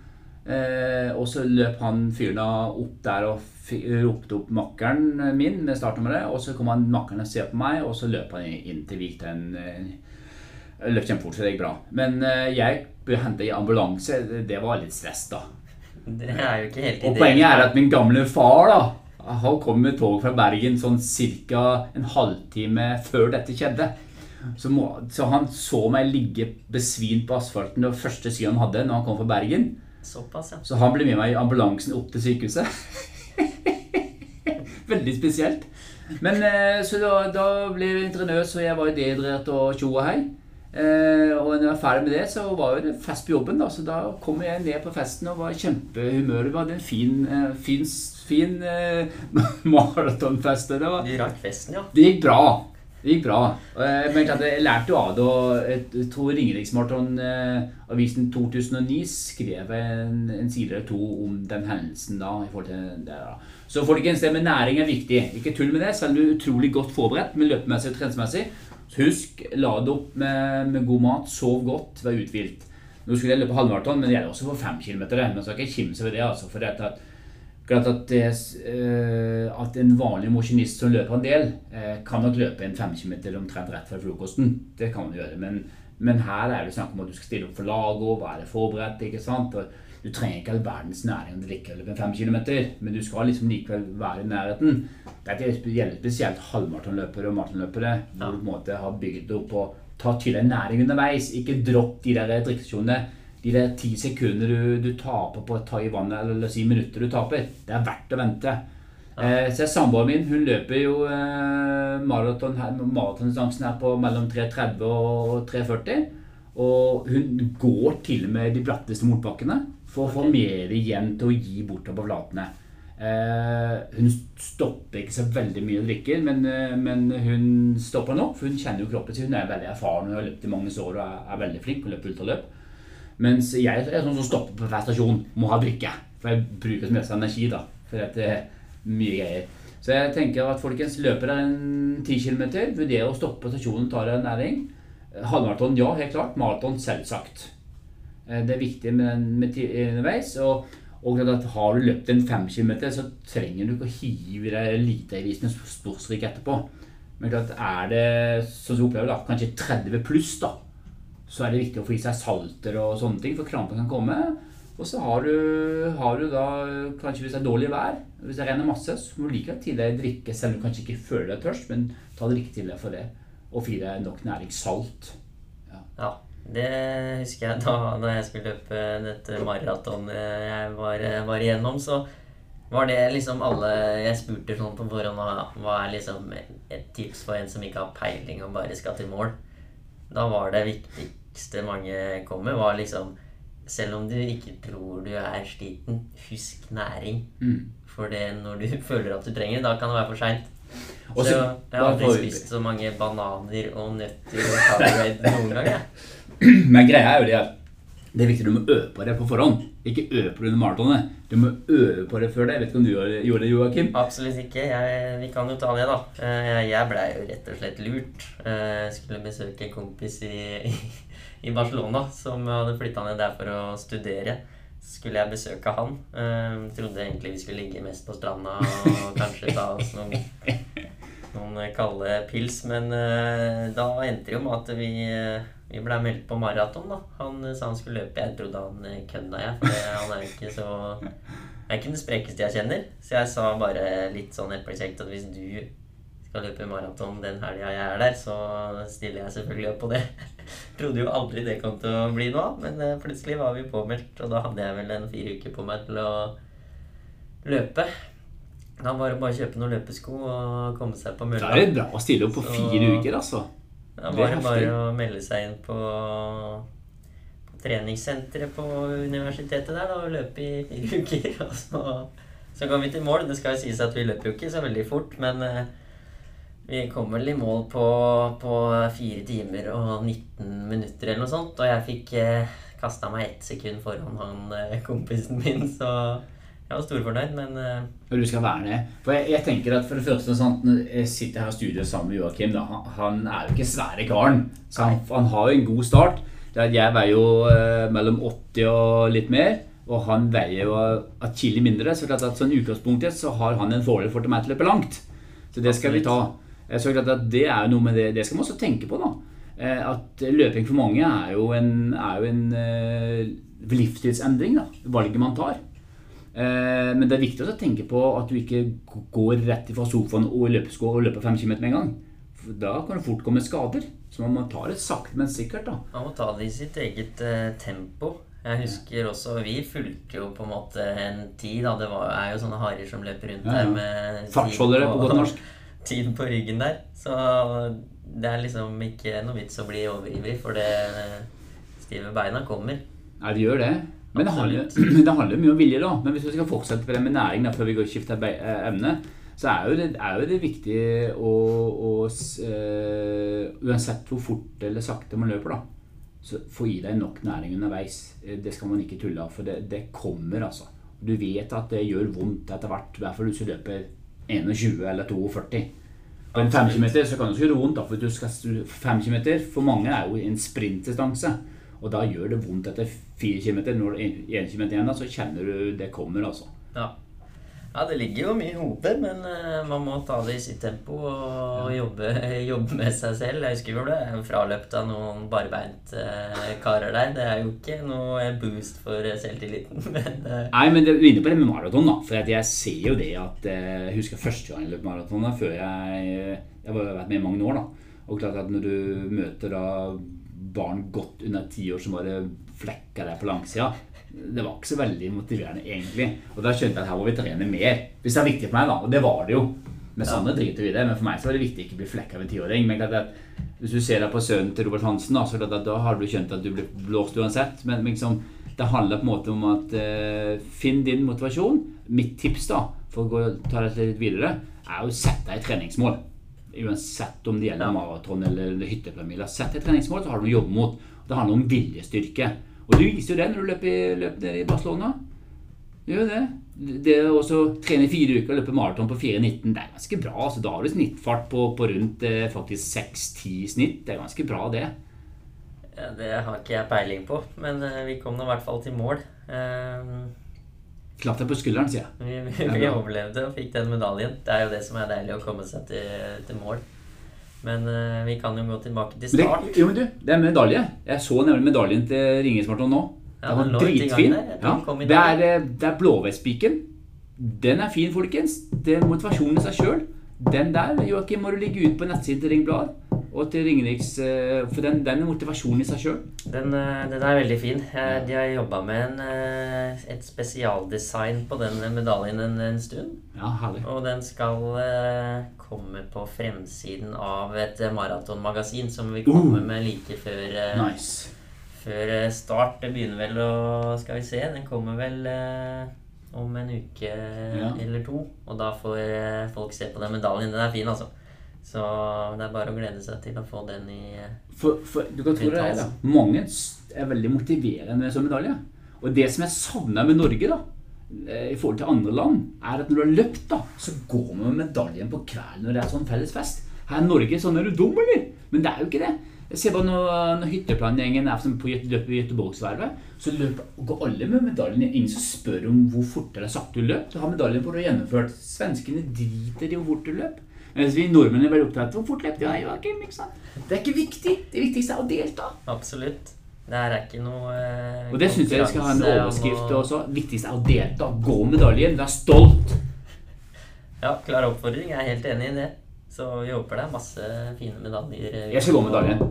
Eh, og så løp han fyren opp der og ropte opp makkeren min med startnummeret. Og så kom han makkeren og ser på meg, og så løp han inn til Vik. Den eh, løp kjempefort, så det gikk bra. Men eh, jeg ble henta i ambulanse. Det, var litt stress, da. Det er jo ikke helt Og poenget er at min gamle far da Han kom med tog fra Bergen sånn cirka en halvtime før dette skjedde. Så, må, så han så meg ligge besvimt på asfalten det var første siden han hadde når han kom fra Bergen. Såpass, ja. Så han ble med meg i ambulansen opp til sykehuset. Veldig spesielt. Men eh, så da, da ble jeg intrenøs, og jeg var dehydrert og tjo og hei. Eh, og når jeg var ferdig med det, så var jo det fest på jobben. da, Så da kom jeg ned på festen og var i kjempehumør. Vi hadde en fin, eh, fin, fin maratonfest. Det, var- rakk festen, ja. det gikk bra. Det gikk bra. Eh, Men jeg lærte jo av det. og tror Ringeriksmaraton-avisen 2009 skrev en, en side eller to om den hendelsen da. i forhold til det da. Så folkens, det med næring er viktig. Ikke tull med det. Selv om du er utrolig godt forberedt med løpemessig og treningsmessig. Husk, lad opp med, med god mat, sov godt, vær uthvilt. Nå skulle jeg løpe halvmaraton, men det gjelder også for fem kilometer. Man skal ikke kimse ved det. altså, for det at Klart at, det, eh, at en vanlig mosjonist som løper en del, eh, kan nok løpe en 5 km omtrent rett før frokosten. Det kan man gjøre. Men, men her er det snakk om at du skal stille opp for laget, være forberedt. ikke sant? Og du trenger ikke all verdens næring om du ikke løper løpe 5 km, men du skal liksom likevel være i nærheten. Dette gjelder spesielt halvmaratonløpere og maratonløpere, hvor du på en måte har bygget opp og tar til deg næring underveis. Ikke dropp de der drikkestasjonene de der ti sekunder du, du taper på å ta i vannet, eller la oss si minutter du taper, det er verdt å vente. Eh, så Samboeren min hun løper jo eh, maraton her- maratondistansen her på mellom 3.30 og 3.40. Og hun går til og med de bratteste motbakkene for å få mer igjen til å gi bortover flatene. Eh, hun stopper ikke så veldig mye å drikke, men, eh, men hun stopper nok, for hun kjenner jo kroppen sin. Hun er veldig erfaren, hun har løpt i mange år og er, er veldig flink på å løpe ultraløp. Mens jeg er sånn som stopper på hver stasjon, må ha drikke. For jeg bruker så mye energi, da. For det er mye greier. Så jeg tenker at folkens, løper en 10 km, vurderer å stoppe på stasjonen og ta en næring. Halvmaraton, ja, helt klart. Maraton, selvsagt. Eh, Det er viktig med, den- underveis. Og, og at har du løpt en 5 km, så trenger du ikke å hive deg eliteavis med sportsdrikk etterpå. Men klart, er det sånn som du opplever da, kanskje 30 pluss, da, så er det viktig å få i seg salter og sånne ting, for krampen kan komme. Og så har du, har du da, kanskje hvis det er dårlig vær, hvis det renner masse, så må du like tidlig drikke, selv om du kanskje ikke føler deg tørst, men ta det riktig tidlig for det. Og deg nok næring. Salt. Ja, det husker jeg da, da jeg skulle løpe dette maratonet jeg var, var igjennom, så var det liksom alle Jeg spurte sånn på forhånd hva, er liksom et tips for en som ikke har peiling og bare skal til mål. Da var det viktigste mange kom med, var liksom Selv om du ikke tror du er sliten, husk næring. Mm. For det når du føler at du trenger det, da kan det være for seint. Så jeg har aldri spist så mange bananer og nøtter og Powerade noen gang. jeg. Men greia er jo det at det er viktig du må øve på det på forhånd. Ikke øve på det under maratonet. Du må øve på det før det. Jeg vet ikke om du gjorde det, Joakim? Absolutt ikke. Jeg, vi kan jo ta det, da. Eh, Jeg, jeg blei jo rett og slett lurt. Eh, Jeg skulle besøke en kompis i, i, Barcelona som hadde flytta ned der for å studere. Skulle jeg besøke han. Uh, Trodde egentlig vi skulle ligge mest på stranda og kanskje ta oss noen, noen kalde pils, men uh, da endte det jo med at vi vi ble meldt på maraton, da. Han sa han skulle løpe. Jeg trodde han eh, kødda, jeg. For han er jo ikke så Han er ikke den sprekeste jeg kjenner. Så jeg sa bare litt sånn eplekjekt at hvis du skal løpe maraton den helga jeg er der, så stiller jeg selvfølgelig opp på det. Trodde jo aldri det kom til å bli noe av, men eh, plutselig var vi påmeldt, og da hadde jeg vel en fire uker på meg til å løpe. Da var det bare å kjøpe noen løpesko og komme seg på Da mølla. er det bra å stille opp på Så- fire uker, altså. Da var det bare å melde seg inn på, på treningssenteret på universitetet der da, og løpe i fire uker. Og så, så kom vi til mål. Det skal jo sies at vi løper jo ikke så veldig fort, men eh, vi kom vel i mål på, på fire timer og 19 minutter eller noe sånt. Og jeg fikk eh, kasta meg ett sekund foran han eh, kompisen min, så jeg var storfornøyd, men eh, du skal være det. For jeg, jeg tenker at for det første sånn, Jeg sitter her i studio sammen med Joakim. da, Han, han er jo ikke svære karen. Så han, han har jo en god start. Jeg veier jo eh, mellom 80 og litt mer. Og han veier jo atskillig mindre. Så klart at sånn utgangspunktet så har han en fordel for meg til å løpe langt. Så det skal vi ta. Eh, Så klart at det er jo noe med det Det skal man også tenke på, da. Eh, At løping for mange er jo en, er jo en eh, livsstilsendring. da, Valget man tar. Men det er viktig å tenke på at du ikke går rett fra sofaen og løpesko og løper 5 kilometer med en gang. For da kan det fort komme skader. Så man må ta det sakte, men sikkert. da. Man må ta det i sitt eget uh, tempo. Jeg husker også Vi fulgte jo på en måte en tid. da, Det var, er jo sånne harer som løper rundt Ja, ja. her med Fartsholdere på godt norsk. Tid på ryggen der. Så det er liksom ikke noe vits å bli overivrig, for det stive beina kommer. Ja, det gjør det. Men det handler, det handler mye om vilje, da. Men hvis vi skal fortsette på det med næring da, før vi går og skifter eh, emne, så er jo det, er jo det viktig å, å eh, Uansett hvor fort eller sakte man løper, da, så få i deg nok næring underveis. Eh, Det skal man ikke tulle av, for det, det kommer, altså. Du vet at det gjør vondt etter hvert, i hvert fall hvis du løper 21 eller 42. På en 5 km så kan det også gjøre vondt, for du skal 5 km for mange er jo en sprintdistanse. Og da gjør det vondt etter 4 km. Når det er 1 km igjen, så kjenner du det kommer, altså. Ja. Ja, det ligger jo mye i hodet, men eh, man må ta det i sitt tempo og jobbe, jobbe med seg selv. Jeg husker jo det er fraløpt av noen barbeint eh, karer der. Det er jo ikke noe boost for selvtilliten, men eh, Nei, men det begynner på det med maraton, da. For jeg ser jo det at eh, Jeg husker første gang jeg løp maraton, da, før jeg Jeg har vært med i mange år, da. Og klart at når du møter da barn godt under ti år som bare flekker deg på langsida det var ikke så veldig motiverende, egentlig. Og da skjønte jeg at her må vi trene mer. Hvis det er viktig for meg, da. Og det var det jo. Men ja. sånne driter vi i det, men for meg så var det viktig å ikke bli flekka av en tiåring. Men klart at hvis du ser deg på sønnen til Robert Hansen, da, så klart at da har du skjønt at du blir blåst uansett. Men liksom, det handler på en måte om at eh, finn din motivasjon. Mitt tips da, for å gå, ta det litt videre, er å sette deg et treningsmål. Uansett om det gjelder maraton eller hyttepyramide. Sett deg treningsmål, så har du noe å jobbe mot. Det handler om viljestyrke. Og du viser jo det når du løper, i- løper nede i Barcelona. Du gjør det. Det å trene i fire uker og løpe maraton på 4,19, det er ganske bra. Altså, da har du snittfart på, på rundt eh, faktisk 6-10 snitt. Det er ganske bra, det. ja, det har ikke jeg peiling på. Men eh, vi kom nå i hvert fall til mål. Eh, Klapp deg på skulderen, sier jeg. vi vi, vi overlevde og fikk den medaljen. Det er jo det som er deilig, å komme seg til, til mål. Men uh, vi kan jo gå tilbake til Men start. det, jo, men du, det er medalje. Jeg så nemlig medaljen til Ringenes nå. Ja, Den var dritfin. Ja. i Det er, eh, det er blåveisspiken. Den er fin, folkens. Det er motivasjonen i seg sjøl. Den der Joakim, må du ligge ut på nettsiden til Ring Blad og til Ringeriks eh, For den, den er motivasjonen i seg sjøl. Den, eh, den er veldig fin. Eh, De har jobba med en, et spesialdesign på den medaljen en, en stund. Ja, herlig. Og den skal komme på fremsiden av et maratonmagasin som vi kommer med like før, Nice. før start. Det begynner vel å Skal vi se, den kommer vel om en uke Ja. eller to. Og da får folk se på den medaljen. Den er fin, altså. Så det er bare å glede seg til å få den i eh, For, for du kan tro det er da. Mange er veldig motiverende med sånn medalje. Og det som jeg savner med Norge, da, eh, i forhold til andre land, er at når du har løpt, da, så går man med medaljen på kvelden når det er sånn felles fest. Her i Norge sånn er du dum, eller? Men det er jo ikke det. Jeg ser bare når, når hytteplangjengen er på løpet løper i Göteborgsvervet, så løper, går alle med medaljen. Ingen som spør om hvor fort eller sakte du løp. Du har medaljen for å gjennomført. Svenskene driter i hvor fort du løp. Mens vi nordmenn er bare opptatt av hvor fort løp du i Joakim. ikke sant? Det er ikke viktig. Det viktigste er å delta. Absolutt. Det her er ikke noe eh, Og det syns jeg vi skal ha en overskrift også. Viktigst er å delta. Gå med medaljen. Vær stolt. Ja, klar oppfordring. Jeg er helt enig i det. Så vi håper det er masse fine medaljer eh, Jeg skal gå med medaljen.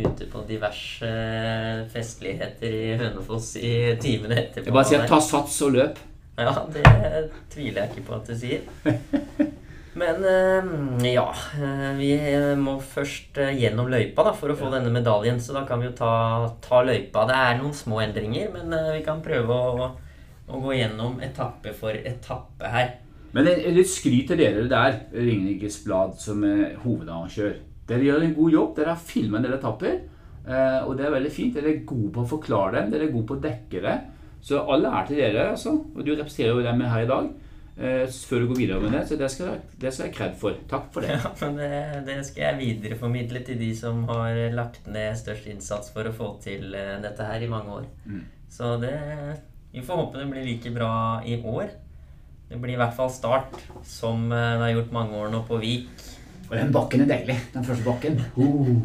ute på diverse eh, festligheter i Hønefoss i timene etterpå. Jeg bare sier ta sats og løp. Ja, det tviler jeg ikke på at du sier. Men eh, ja, eh, vi må først eh, gjennom løypa da, for å få denne medaljen. Så da kan vi jo ta, ta løypa. Det er noen små endringer, men vi kan prøve å, å gå gjennom etappe for etappe her. Men litt skryt til dere der, Ringerikes Blad, som er hovedarrangør. Dere gjør en god jobb. Dere har filma en del etapper. Og det er veldig fint. Dere er gode på å forklare dem. Dere er gode på å dekke det. Så alle er til dere, altså. Og du representerer jo dem her i dag. Eh, Før du går videre med det. Så det skal, det skal jeg kred for. Takk for det. Ja, men det, det skal jeg videreformidle til de som har lagt ned størst innsats for å få til eh, dette her i mange år. Mm. Så det Vi får håpe det blir like bra i år. Det blir i hvert fall start, som eh, det har gjort mange år nå på Vik. Og den bakken er deilig. Den første bakken. Uh.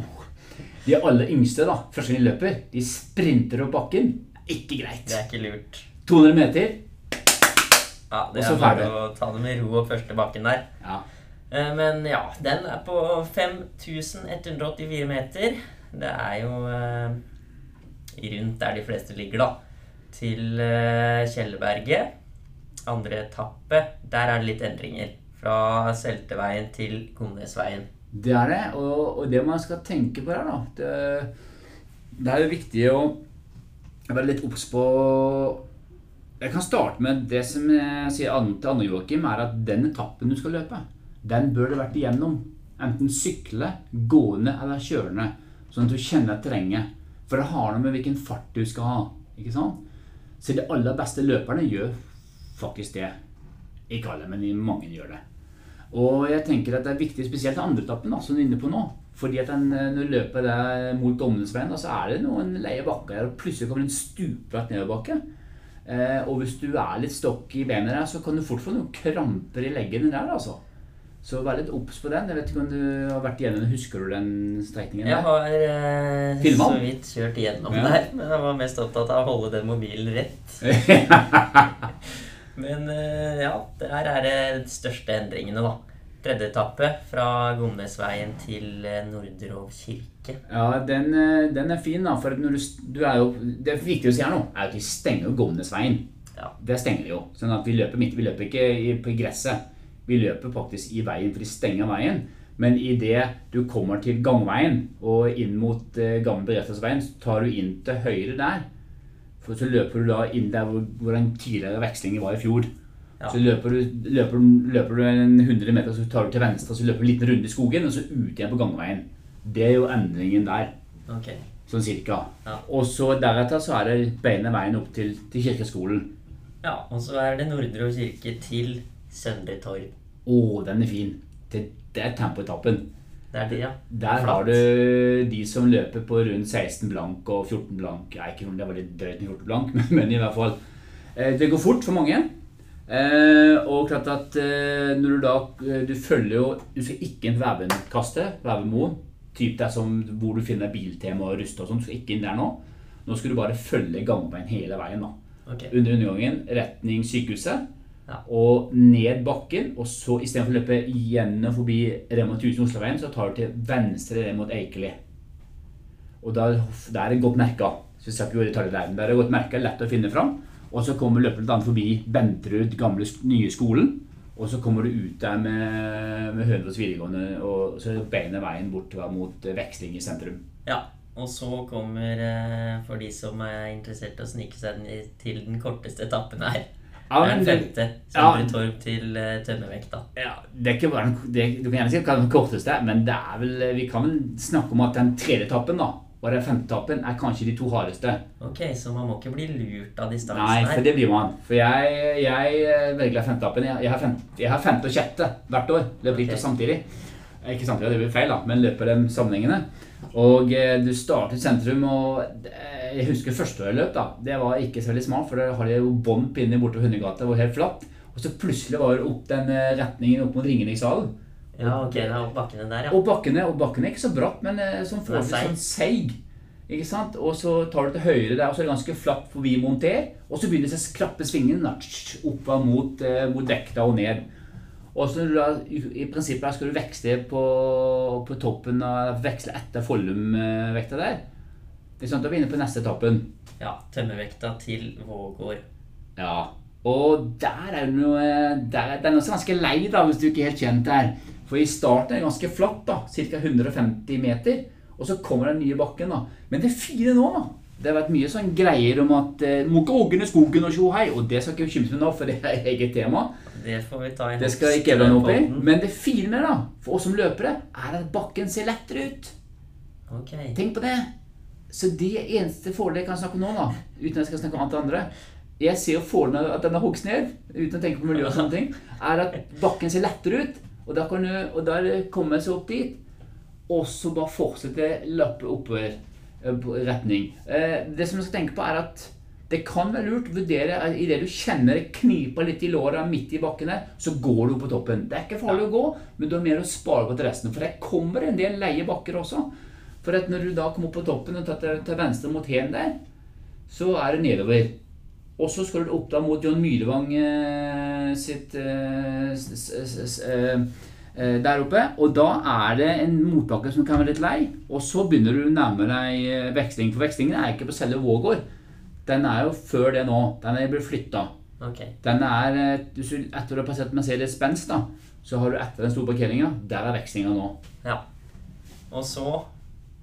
De aller yngste, da, første gang de løper, de sprinter opp bakken. Ikke greit. Det er ikke lurt. 200 meter. Ja, Det er bare å ta det med ro opp første bakken der. Ja. Eh, Men ja, den er på 5184 meter. Det er jo eh, rundt der de fleste ligger, da. Til Kjellerberget. Kjelleberget. Andre etappe, der er det litt endringer. Fra Selteveien til Gondesveien. Det er det, og, og det man skal tenke på her, da Det, det er jo viktig å være litt obs på Jeg kan starte med det som jeg sier til Anne Joakim, er at den etappen du skal løpe, den bør du vært igjennom. Enten sykle, gående eller kjørende, sånn at du kjenner terrenget. For det har noe med hvilken fart du skal ha. ikke sant? Så de aller beste løperne gjør faktisk det. Ikke alle, men mange gjør det. Og jeg tenker at det er viktig, spesielt den andre etappen som du er inne på nå. Fordi at den, eh, når du løper der mot Domnesveien, så er det noen leie bakker og plutselig kommer det en stupbratt nedoverbakke. Eh, og hvis du er litt stokk i benet der, så kan du fort få noen kramper i leggene der, altså. Så vær litt obs på den. Jeg vet ikke om du har vært igjennom Husker du den strekningen? Jeg der? har eh, så vidt kjørt igjennom Ja. der, men jeg var mest opptatt av å holde den mobilen rett. Men eh, ja, der er det de største endringene, da. Tredje etappe fra Gomnesveien til eh, Nordrov kirke. Ja, den, eh, den er fin, da. For når du, du er jo, det er viktig å si her nå, er at vi stenger jo Gåmnesveien. Ja. Det stenger de jo. Sånn at vi løper midt. Vi løper ikke i, på gresset. Vi løper faktisk i veien, for de stenger veien. Men idet du kommer til gangveien og inn mot eh, gamle Beredskapsveien, så tar du inn til høyre der. For så løper du da inn der hvor, hvor den tidligere vekslingen var i fjor. Ja. Så løper du, løper, løper du en 100 meter, så tar du til venstre, så løper du en liten runde i skogen, og så ut igjen på gangveien. Det er jo endringen der. Okay. Sånn cirka. Ja. Og så deretter så er det beina veien opp til, til kirkeskolen. Ja, og så er det Nordrov kirke til Søndre Torv. Å, den er fin. Det, det er tempoetappen. Det er det, ja. Der Flatt. har du de som løper på rundt 16 blank og 14 blank. Jeg er ikke om det var litt drøyt med 14 blank, men, men i hvert fall. Eh, Det går fort for mange. Eh, og klart at eh, når du da eh, Du følger jo Du skal ikke inn Vævenkastet, Vævemoen. Typ der som, hvor du finner Biltema og rust og sånn. Du skal ikke inn der nå. Nå skal du bare følge gangveien hele veien. da. okay. under undergangen retning sykehuset. Ja. Og ned bakken. Og så istedenfor å løpe gjennom forbi Rema 1000 Osloveien, så tar du til venstre ned mot Eikeli. Og der, der er det godt merka. Så jeg skal ikke gå i detaljer der, men der er det godt merka, lett å finne fram. Og så kommer løper du blant forbi Benterud gamle nye skolen. Og så kommer du ut der med, med Hønefoss videregående, og så er det veien bort mot eh, veksling i sentrum. Ja, og så kommer, eh, for de som er interessert å snike seg til den korteste etappen her, Ja, men den femte. femte. ja. Til uh, Tømmervekta. Ja, det det, Du kan gjerne si den korteste, men det er vel, vi kan vel snakke om at den tredje etappen da, og den femtetappen er kanskje de to hardeste. Ok, så man må ikke bli lurt av distansen Nei, for det blir man. For jeg, jeg eh, velger femte etappen. Jeg, jeg, har fem, jeg har femte og sjette hvert år. Løper litt Ok. samtidig. Ikke samtidig, det blir feil, da, men løper dem sammenhengende. Og eh, du startet sentrum, og eh, jeg husker første år jeg løp, da. Det var ikke så veldig smart, for da har de jo bånd pinne bortover Hundegata, det var helt flatt. Og så plutselig var det opp den eh, retningen opp mot Ringerikshallen. Ja, ok, det er opp bakkene der, ja. Og bakkene, og bakkene er ikke så bratt, men eh, sånn forholdsvis sånn seig. Ikke sant? Og så tar du til høyre der, og så er det ganske flatt forbi Monter. Og så begynner disse krappe svingene opp mot, eh, mot Dekta og ned. Og så da, i, prinsippet skal du veksle på, på toppen og veksle etter Follum-vekta der. Det er sant, Da er vi inne på neste etappen. Ja, Tømmervekta til Vågård. Ja, og der er det noe der, Det er er ganske lei, da, hvis du ikke er helt kjent der. For i starten er det ganske flatt, da, ca. 150 meter. Og så kommer den nye bakken, da. Men det fine nå, da Det har vært mye sånn greier om at eh, må ikke ågne skogen og tjo hei. Og det skal ikke bekymre meg nå, for det er eget tema. Det får vi ta i Det skal ikke jeg opp i. Men det fine med det, da, for oss som løpere, er at bakken ser lettere ut. Ok. Tenk på det. Så det eneste forholdet jeg kan snakke om nå, da, uten at jeg skal snakke om annet andre Jeg ser jo forholdene at den er hogst ned, uten å tenke på miljø og sånne ting, er at bakken ser lettere ut. Og da kan du og der kommer jeg seg opp dit, og så bare fortsette lappe oppover eh, retning. Eh, Det som du skal tenke på, er at det kan være lurt å vurdere at idet du kjenner det kniper litt i låra midt i bakkene, så går du opp på toppen. Det er ikke farlig å gå, men du har mer å spare på til resten. For det kommer en del leie bakker også. For når du da kommer opp på toppen og tar til, venstre mot Hen der, så er det nedover. Og så skal du opp da mot John Myrevang eh, sitt eh, eh, der oppe. Og da er det en motbakke som kan være litt lei. Og så begynner du å nærme deg veksling. For vekslingen er ikke på selve Vågård. Den er jo før det nå. Den er blitt flytta. Okay. Den er, etter hvis du- etter du har passert Mercedes-Benz, da, så har du etter den store parkeringa, der er vekslinga nå. Ja. Og så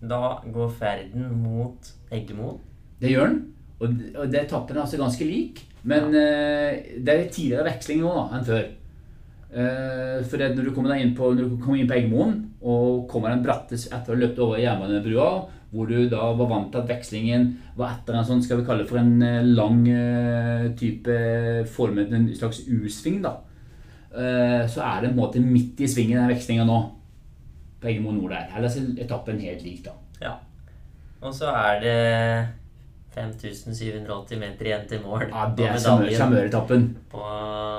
Da går ferden mot Eggemoen. Det gjør den. Og, og det etappen er altså ganske lik. Men eh, det er tidligere veksling nå da, enn før. Eh, for når du kommer inn på, kommer inn på Eggemoen og kommer den bratte etter å ha løpt over jernbanebrua, hvor du da var vant til at vekslingen var etter en sånn, skal vi kalle det for en eh, lang type formet en slags U-sving, da. Så er det en måte midt i svingen den vekslinga nå. På Eggemoen nord der. Ellers er etappen helt lik, da. Ja. Og så er det 5780 meter igjen til mål. Ja, det er sjarmøretappen.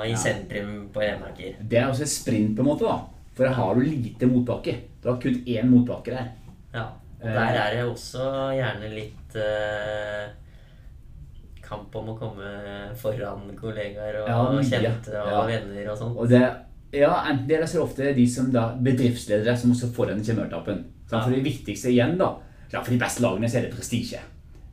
i sentrum på Enaker. Det er også et sprint, på en måte, da. For her har du lite motbakke. Du har kun én motbakke der. Ja. Og Eh. der er det også gjerne litt eh, kamp om å komme foran kollegaer og Ja, kjente og Ja. venner og sånt. Og det, ja, det er så ofte de som da, bedriftsledere som også får den kjemøretappen. Ja. For det viktigste igjen, da ja, For de beste lagene så er det prestisje.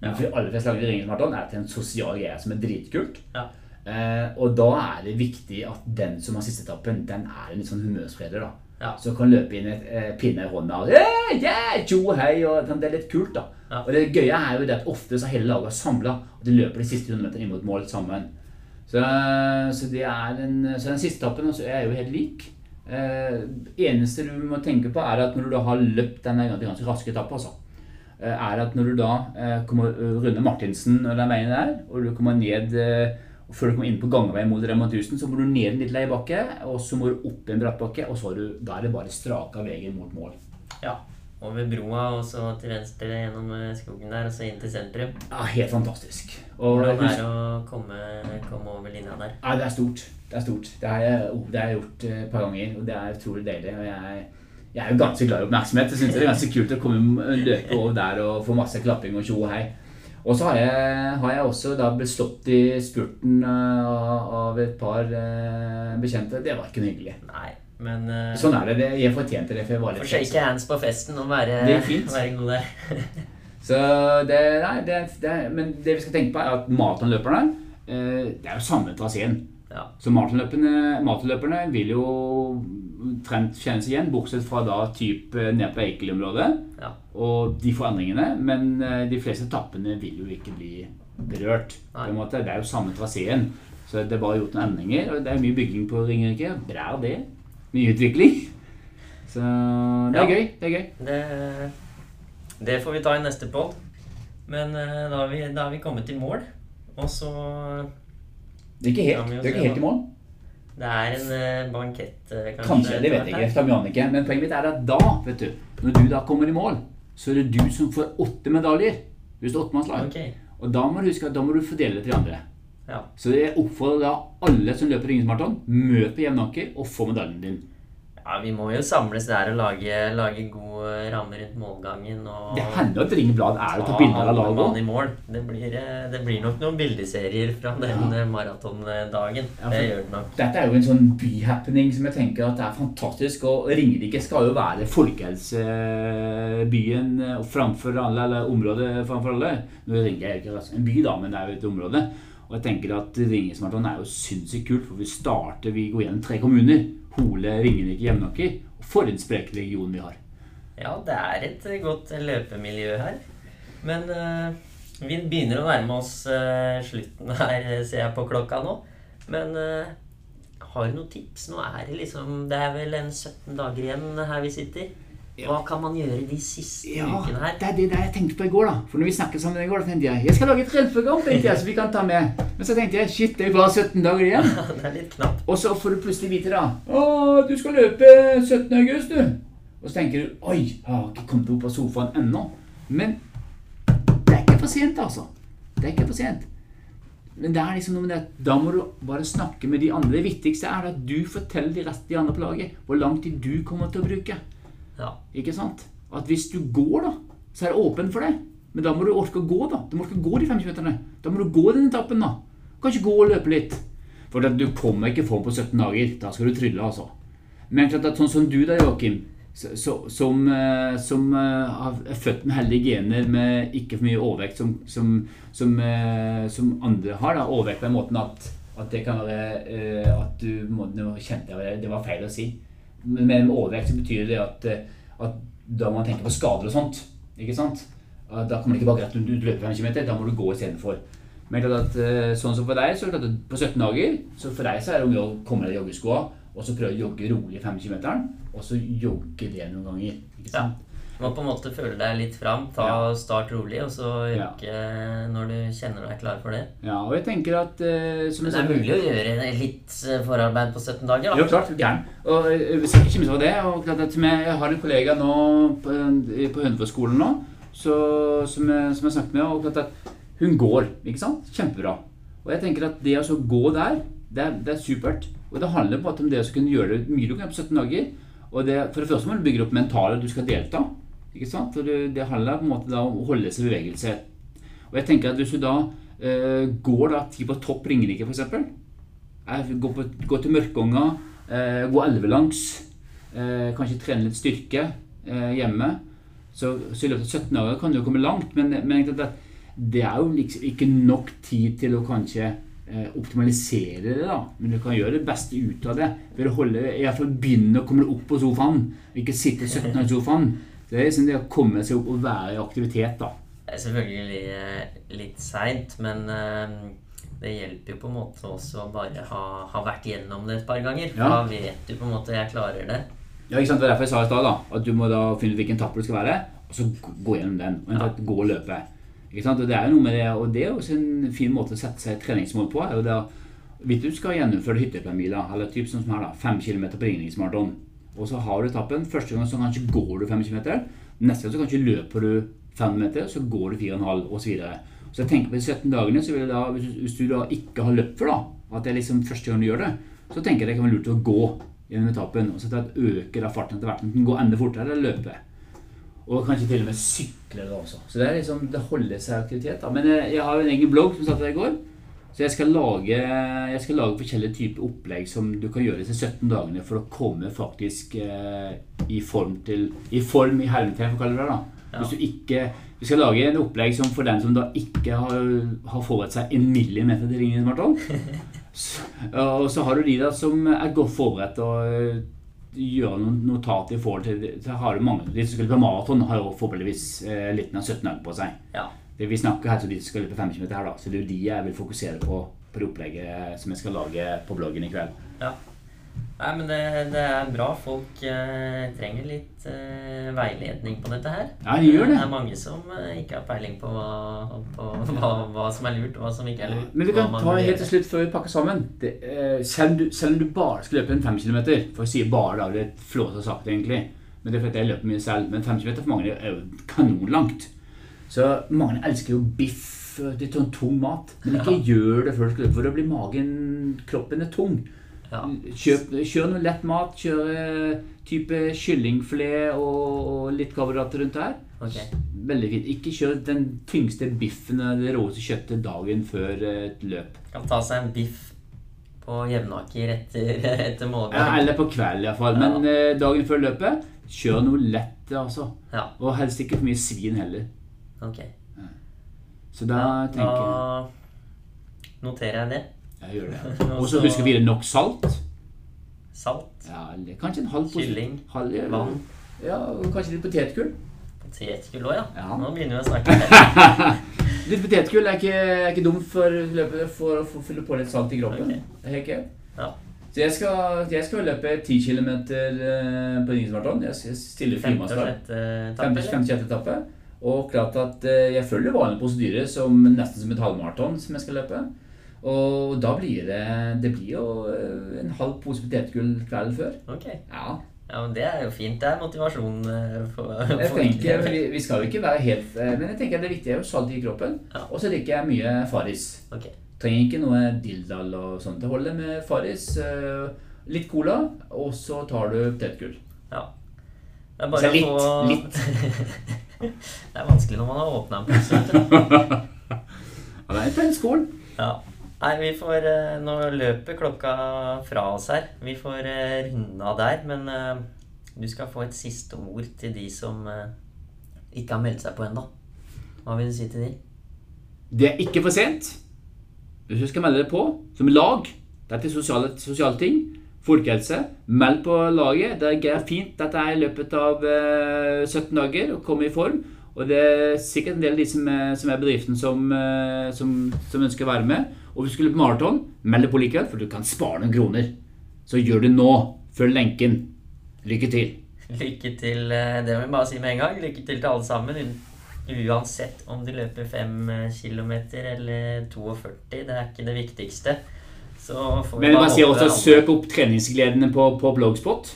Ja. for de aller fleste lagene i Ringens maraton er det en sosial greie som er dritkult. Ja. Eh, og da er det viktig at den som har siste etappen, den er en litt sånn humørspreder. da. Ja. Så kan løpe inn et eh, pinne i hånda og yeah, yeah, tjo hei, og sånn, Det er litt kult, da. Ja. Og det gøye er jo det at ofte så er hele laget samla, og de løper de siste 100 meterne inn mot mål sammen. Så, så, det er en, så den siste etappen altså, er jo helt lik. Eh, eneste du må tenke på, er at når du har løpt den ganske, raske etappen, altså, eh, er at når du da eh, kommer eh, runde Martinsen og den veien der, og du kommer ned eh, før du kommer inn på gangveien mot Rema 1000, så må du ned en liten leiebakke, og så må du opp en brattbakke, og så er du, da er det bare straka veien mot mål. ja. Over broa og så til venstre gjennom eh, skogen der og så inn til sentrum. Ja, helt fantastisk. Og Hvordan er det å komme, komme over linja der? Ja, det er stort. Det er stort. Det har jeg, oh, gjort eh, et par ganger, og det er utrolig deilig. Og jeg, jeg er jo ganske glad i oppmerksomhet. Jeg synes det er ganske kult å komme løpe over der og få masse klapping og tjo og hei. Og så har jeg, har jeg også da blitt slått i spurten eh, av, et par eh, bekjente. Det var ikke noe hyggelig. Nei, men uh, Sånn er det. jeg fortjente det, for jeg var litt shake hands på festen og være, Det er fint. være god der. Så det, nei, det, det, men det vi skal tenke på, er at maratonløperne uh, Det er jo samme traseen. Ja. Så maratonløperne, vil jo trent kjennes igjen, bortsett fra da type ned på Eikeli-området. Ja. Og de forandringene, men eh, de fleste etappene vil jo ikke bli berørt. Nei. På en måte. Det er jo samme traseen. Så det er bare gjort noen endringer. Og det er mye bygging på Ringerike. Bra det. Mye utvikling. Så det er Ja. gøy. Det er gøy. Det, det får vi ta i neste podd. Men eh, da har, vi, da har vi kommet til mål. Og så Det er ikke helt, det er ikke helt i mål. Det er en eh, bankett, eh, kanskje? Kanskje, det vet jeg ikke. Fabian ikke. Men poenget mitt er at da, vet du, når du da kommer i mål, så er det du som får åtte medaljer. Hvis det er åttemannslag. Okay. Og da må du huske at da må du fordele det til de andre. Ja. Så jeg oppfordrer da alle som løper Ringens maraton, møt på Jevnaker og få medaljen din. Ja, vi må jo samles der og lage, lage gode rammer rundt målgangen. Og Det hender at Ringeblad er å ta bilder av laget òg. Det blir, eh, det blir nok noen bildeserier fra den ja. maratondagen. Ja, Det gjør det nok. Dette er jo en sånn byhappening som jeg tenker at er fantastisk. Og Ringerike skal jo være folkehelsebyen eh, framfor alle, eller området framfor alle. Nå ringer er jo ikke en by, da, men det er jo et område. Og jeg tenker at Ringesmaraton er jo sinnssykt kult, for vi starter, vi går gjennom tre kommuner. Hole, Ringerike, Jevnaker. For en sprek region vi har. Ja, det er et eh, godt løpemiljø her. Men uh, vi begynner å nærme oss uh, slutten her, eh, ser jeg på klokka nå. Men uh, har du noen tips? Nå er det liksom Det er vel en 17 dager igjen her vi sitter. Hva kan man gjøre de siste Ja, ukene her? det er det der jeg tenkte på i går. da For når vi snakket sammen i går, da tenkte jeg jeg skal lage et treningsprogram tenkte jeg, så vi kan ta med. Men så tenkte jeg shit, det er jo bare 17 dager igjen. det er litt knapt. Og så får du plutselig vite da Å, du skal løpe 17. august, du. Og så tenker du Oi, jeg har ikke kommet opp av sofaen ennå. Men det er ikke for sent, altså. Det er ikke for sent. Men det er liksom noe med det at da må du bare snakke med de andre. Det viktigste er at du forteller de resten de andre på laget hvor lang tid du kommer til å bruke. Ikke sant? At hvis du går, da, så er det åpent for det. Men da må du orke å gå, da. Du må orke å gå de 50 meterne Da må du gå den etappen, da. Du kan ikke gå og løpe litt. For du kommer ikke i form på 17 dager. Da skal du trylle, altså. Men klart at sånn som du da, Joakim, som, eh, som eh, er født med heldige gener med ikke for mye overvekt som, som, som, eh, andre har, da. Overvekt på den måten at At det kan være at du må, kjente det, det var feil å si. Men med overvekt så betyr det at, at da må man tenke på skader og sånt. Ikke sant? Da kommer det ikke bare greit om du løper 5 km, da må du gå istedenfor. Men at, eh, sånn som for deg, så er klart på 17 dager så for deg så er det om å komme deg i joggeskoa og så prøve å jogge rolig 5 km, og så jogge det noen ganger. Ikke sant? Du må på en måte føle deg litt fram. Ta Ja. Start rolig, og så Ja. når du kjenner deg klar for det. Ja, og jeg tenker at uh, som Men det er mulig å gjøre litt eh, forarbeid på 17 dager, Jo, klart. du er Gæren. Og eh, ikke minst det. Og klart at jeg, har en kollega nå på, på Hønefoss-skolen nå, så, som, jeg, som jeg snakket med, og klart at hun går. ikke sant? Kjempebra. Og jeg tenker at det å gå der, det er, det er supert. Og det handler en om det å kunne gjøre det mye du kan på 17 dager. Og det, for det første må du bygge opp mentale du skal delta. Ikke sant? For det, handler på en måte da om å holde seg i bevegelse. Og jeg tenker at hvis du da eh, går da ti på topp Ringerike, f.eks. Gå, på, gå til Mørkonga, eh, gå elvelangs, eh, kanskje trene litt styrke eh, hjemme. Så, så i løpet av 17 dager kan du jo komme langt, men, men det, det er jo liksom ikke nok tid til å kanskje eh, optimalisere det, da. Men du kan gjøre det beste ut av det ved å holde, i hvert fall begynne å komme opp på sofaen. Ikke sitte 17 år i sofaen. Det er liksom det å komme seg opp og være i aktivitet, da. Det er selvfølgelig eh, litt seint, men eh, det hjelper jo på en måte også å bare ha, ha vært gjennom det et par ganger. For Ja. da vet du på en måte jeg klarer det. Ja, ikke sant? Det var derfor jeg sa i stad at du må da finne ut hvilken tapp du skal være, og så gå- gjennom den. Og ja. gå og løpe. Ikke sant? Og det er jo noe med det, og det er også en fin måte å sette seg treningsmål på. er jo det Hvis du skal gjennomføre hytteplanmila, eller typ sånn som her da, 5 km på ringningsmaraton, og så har du etappen, første gang så kanskje går du 5 km, neste gang så kanskje løper du 5 meter, så går du 4,5 og så videre. Så jeg tenker på de 17 dagene, så vil jeg da, hvis, du- da ikke har løpt før da, at det er liksom første gang du gjør det, så tenker jeg det kan være lurt å gå gjennom etappen, og så at øke da farten etter hvert, Den gå enda fortere eller løpe. Og kanskje til og med sykle da også. Så det er liksom, det holder seg aktivitet da. Men jeg, jeg har en egen blogg som der i går, så jeg skal lage, jeg skal lage forskjellige typer opplegg som du kan gjøre disse 17 dagene for å komme faktisk eh, i form til, i form i hermetegn, for å kalle det det da. Hvis du ikke, vi skal lage en opplegg som for den som da ikke har, har forberedt seg en millimeter til ringen i smartphone. Så- Og så har du de da som er godt forberedt og eh, gjør noen notat i forhold til. Så har du mange, De som skal på maraton, har jo forhåpentligvis eh, litt av 17 øl på seg. Ja. Det vi snakker som skal løpe 5 km her, da. Så det er jo de jeg vil fokusere på på det opplegget som jeg skal lage på bloggen i kveld. Ja. Nei, men det, det er bra. Folk eh, trenger litt eh, veiledning på dette her. Ja, de gjør det. Det er mange som eh, ikke har peiling på, hva, på hva, hva som er lurt, og hva som ikke er lurt. Men vi kan ta helt til slutt før vi pakker sammen. Det, eh, selv, om du, selv om du bare skal løpe en 5 km, for å si bare da, det er flåte sagt egentlig, men det er fordi jeg løper mye selv, men 5 km for mange er jo kanonlangt. Så mange elsker jo biff, tar sånn tung mat, men ikke gjør det før du skal løpe, for da blir magen, kroppen er tung. Ja. Kjøp, kjør noe lett mat, kjør eh, type kyllingfilet og, og litt karbohydrater rundt der. Okay. Veldig fint. Ikke kjør den tyngste biffen eller det råeste kjøttet dagen før eh, et løp. Kan ta seg en biff på Jevnaker etter, etter Ja, eller på kveld iallfall. Men eh, dagen før løpet, kjør noe lett, altså. Ja, Og helst ikke for mye svin heller. Ok. Så da tenker jeg da noterer jeg det. Jeg gjør det. Og så husker vi det nok salt. Salt, Ja, eller kanskje en halv pose- Kylling, halv, ja, vann, Ja, kanskje litt potetgull. potetgull òg, ja. Ja. Nå begynner vi å snakke. Litt potetgull er ikke, er ikke dumt for for å fylle på litt salt i kroppen. Okay. Greit. Ja. Så jeg skal, jeg skal løpe 10 km på Ringensmaraton. Jeg stiller eller? 56. etappe. Og klart at eh, jeg følger vanlig prosedyre som nesten som et halvmaraton som jeg skal løpe. Og da blir det Det blir jo eh, en halv pose potetgull kvelden før. Ok. Ja. Ja, men Det er jo fint. Det er motivasjon For, for, Jeg tenker, vi, vi skal jo ikke være helt eh, Men jeg tenker det viktige er jo salt i kroppen. Ja. Og så liker jeg mye Farris. Ok. Trenger ikke noe dildal og sånt. Det holder med Farris, eh, litt cola, og så tar du potetgull. Ja. Det er bare Så litt, å få litt. det er vanskelig når man har åpna en vet. Ja, det er en skål. Ja. Nei, vi får eh, Nå løper klokka fra oss her. Vi får eh, runde av der. Men eh, du skal få et siste ord til de som ikke har meldt seg på ennå. Hva vil du si til de? Det er ikke for sent. Hvis du skal melde deg på som lag det er sosiale, sosiale ting. Folkehelse. Meld på laget. Det er fint. Dette er i løpet av eh, 17 dager å komme i form. Og det er sikkert en del av de som er, som er bedriften som, eh, som, som ønsker å være med. Og hvis du skulle på maraton, meld deg på likevel, for du kan spare noen kroner. Så gjør det nå. Følg lenken. Lykke til. Lykke til, eh, det må vi bare si med en gang. Lykke til til alle sammen. Uansett om du løper 5 km eller 42. Det er ikke det viktigste. Så får vi Men bare sier også at søk opp treningsgledene på, på Blogspot.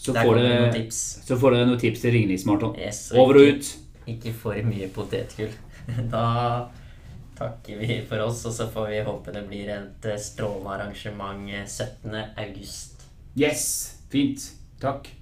Så får, dere, tips. så får dere noen tips til Ringeriksmaraton. Yes, Over og ut. Ikke for mye potetgull. Da takker vi for oss, og så får vi håpe det blir et eh, strålende arrangement eh, 17. august. Yes. Fint. Takk.